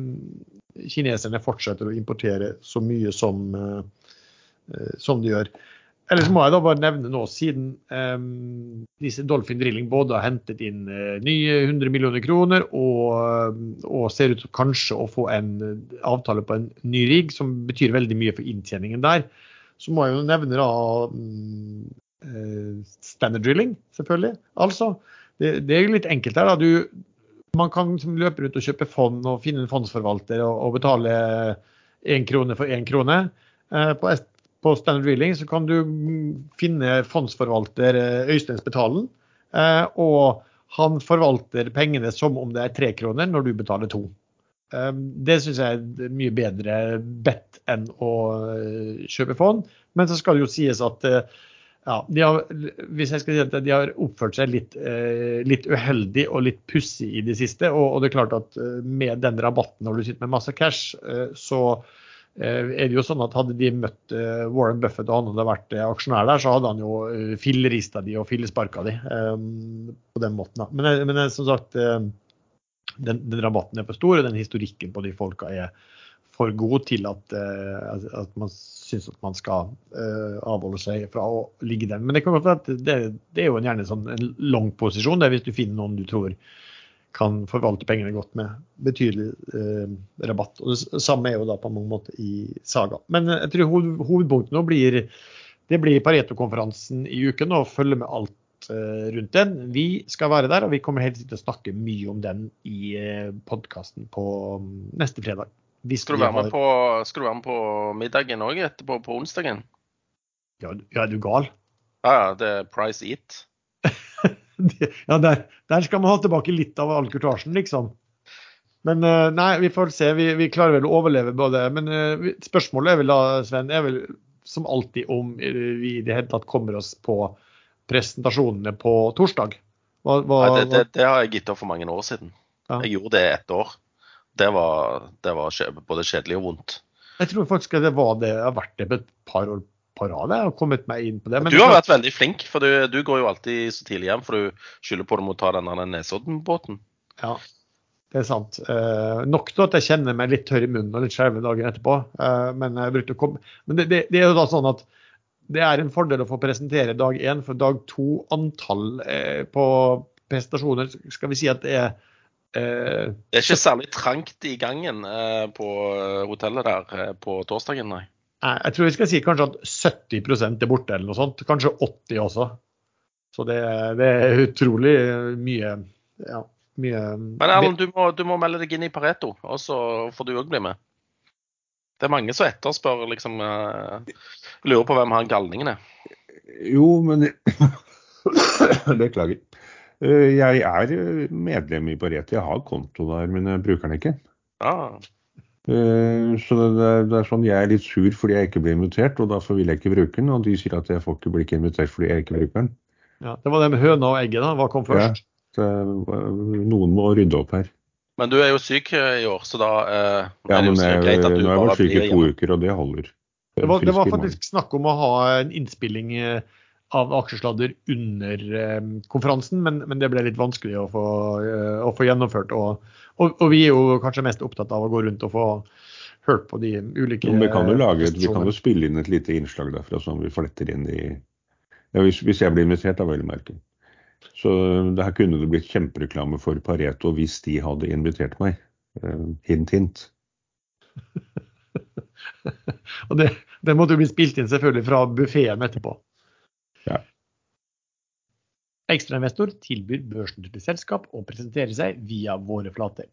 kineserne fortsetter å importere så mye som, eh, som de gjør. Ellers må jeg da bare nevne nå, siden eh, disse Dolphin Drilling både har hentet inn uh, nye 100 millioner kroner og, og, ser ut til kanskje å få en avtale på en ny rigg, som betyr veldig mye for inntjeningen der, så må jeg jo nevne da uh, standard drilling, selvfølgelig. Altså, det, det, er litt enkelt her. da, du man kan liksom løpe rundt og kjøpe fond og finne en fondsforvalter og, og betale én krone for én krone. Eh, på på Standard Drilling så kan du finne fondsforvalter eh, Øystein Spetalen. Eh, og han forvalter pengene som om det er tre kroner når du betaler to. Det syns jeg er mye bedre bedt enn å kjøpe fond. Men så skal det jo sies at ja, har, hvis jeg skal si at de har oppført seg litt, litt uheldig og litt pussig i det siste. Og, og, det er klart at med den rabatten når du sitter med masse cash, så Eh, er det jo sånn at Hadde de møtt eh, Warren Buffett og han hadde vært eh, aksjonær der, så hadde han jo fillerista de og fillesparka de på den måten. Men, men som sagt, den, den, rabatten er for stor, og den historikken på de folka er for god til at, at man syns at man skal avholde seg fra å ligge der. Men det, det, det er jo gjerne sånn en lang posisjon der hvis du finner noen du tror kan forvalte pengene godt med betydelig eh, rabatt. Og Det samme er jo da på mange måter i Saga. Men eh, jeg tror hoved, hovedpunktet nå blir det blir Pareto-konferansen i uken og følge med alt eh, rundt den. Vi skal være der, og vi kommer helt til å snakke mye om den i eh, podkasten på um, neste fredag. Skal du, med på, skal du være med på middagen òg etterpå, på onsdagen? Ja, ja, er du gal? Ja, ja. Det er Price Eat. <laughs> ja, der, der, skal man ha tilbake litt av allkurtasjen, liksom. Men eh, nei, vi får se. Vi, vi, klarer vel å overleve både. Men uh, spørsmålet er vel da, Sven, er vel som alltid om vi i det hele tatt kommer oss på presentasjonene på torsdag. Hva, hva, nei, det, det, det, har jeg gitt opp for mange år siden. Ja. Jeg gjorde det ett år. Det var, det var både kjedelig og vondt. Jeg tror faktisk det var det jeg har vært det på et par år på rad og kommet meg inn på det. Men du har vært veldig flink, for du, du, går jo alltid så tidlig hjem, for du skylder på dem å ta denne Nesodden-båten. Ja. det er sant. Eh, nok til at jeg kjenner meg litt tørr i munnen og litt skjelven dagen etterpå. Eh, men jeg. Men det, det, det, er jo da sånn at det er en fordel å få presentere dag én, for dag to antall eh, på prestasjoner skal vi si at det er Det er ikke særlig trangt i gangen eh, på hotellet der eh, på torsdagen, nei. Jeg tror vi skal si kanskje at 70 er borte, eller noe sånt. Kanskje 80 også. Så det, det er utrolig mye. Ja mye Men Erlend, du må, du må, melde deg inn i Pareto, og så får du òg bli med. Det er mange som etterspør, liksom Lurer på hvem han galningen er. Jo, men <laughs> Beklager. Uh, jeg er medlem i Pareto. Jeg har konto der, men jeg bruker den ikke. Ah. Så det er, det er, sånn jeg er litt sur fordi jeg ikke ble invitert, og derfor vil jeg ikke bruke den. Og de sier at jeg får ikke bli invitert fordi jeg ikke bruker den. Ja, Det var det med høna og egget, da. Hva kom først? Ja. Noen må rydde opp her. Men du er jo syk eh, i år, så da eh, ja, er det jo jeg, greit at du nå har jeg vært syk i to uker, og det holder. Det var, det var, faktisk snakk om å ha en innspilling eh, av aksjesladder under eh, konferansen, men, men, det ble litt vanskelig å få, eh, å få gjennomført. Og, og, og, vi er jo kanskje mest opptatt av å gå rundt og få hørt på de ulike vi kan jo lage, vi kan jo spille inn et lite innslag derfra som vi fletter inn i ja, hvis, hvis, jeg blir invitert, da vel å merke. Så det her kunne det blitt kjempereklame for Pareto hvis de hadde invitert meg. Eh, hint, hint. <laughs> og det, det måtte jo bli spilt inn selvfølgelig fra buffeen etterpå. Ja. Ekstrainvestor tilbyr børsnoterte selskap å presentere seg via våre flater.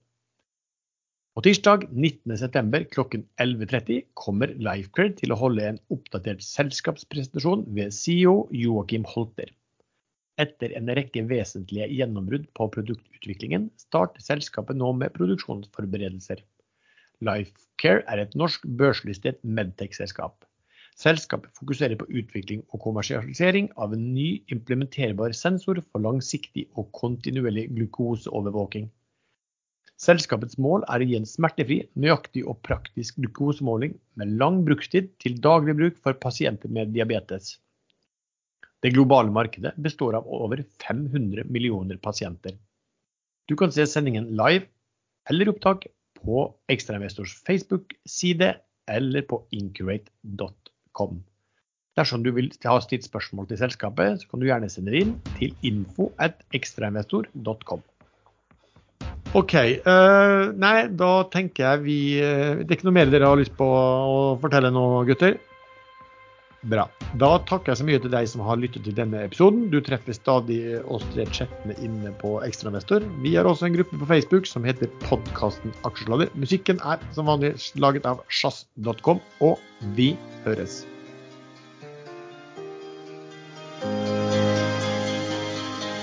På tirsdag 19.9. klokken 11.30 kommer Lifecred til å holde en oppdatert selskapspresentasjon ved CEO Joakim Holter. Etter en rekke vesentlige gjennombrudd på produktutviklingen, starter selskapet nå med produksjonsforberedelser. Lifecare er et norsk børslistet Medtech-selskap. Selskapet fokuserer på utvikling og kommersialisering av en ny implementerbar sensor for langsiktig og kontinuerlig glukoseovervåking. Selskapets mål er å gi en smertefri, nøyaktig og praktisk glukosemåling med lang brukstid til daglig bruk for pasienter med diabetes. Det globale markedet består av over 500 millioner pasienter. Du kan se sendingen live eller opptak på Ekstrainvestors Facebook-side eller på incurate.com. Dersom du vil ha stilt spørsmål til selskapet, så kan du gjerne sende det inn til info at ekstrainvestor.com. OK. Uh, nei, da tenker jeg vi uh, Det er ikke noe mer dere har lyst på å fortelle nå, gutter? Bra. Da takker jeg så mye til deg som har lyttet til denne episoden. Du treffer stadig oss tre chattene inne på Ekstrainvestor. Vi har også en gruppe på Facebook som heter Podkasten Aksjesladder. Musikken er som vanlig laget av sjazz.com, og vi høres.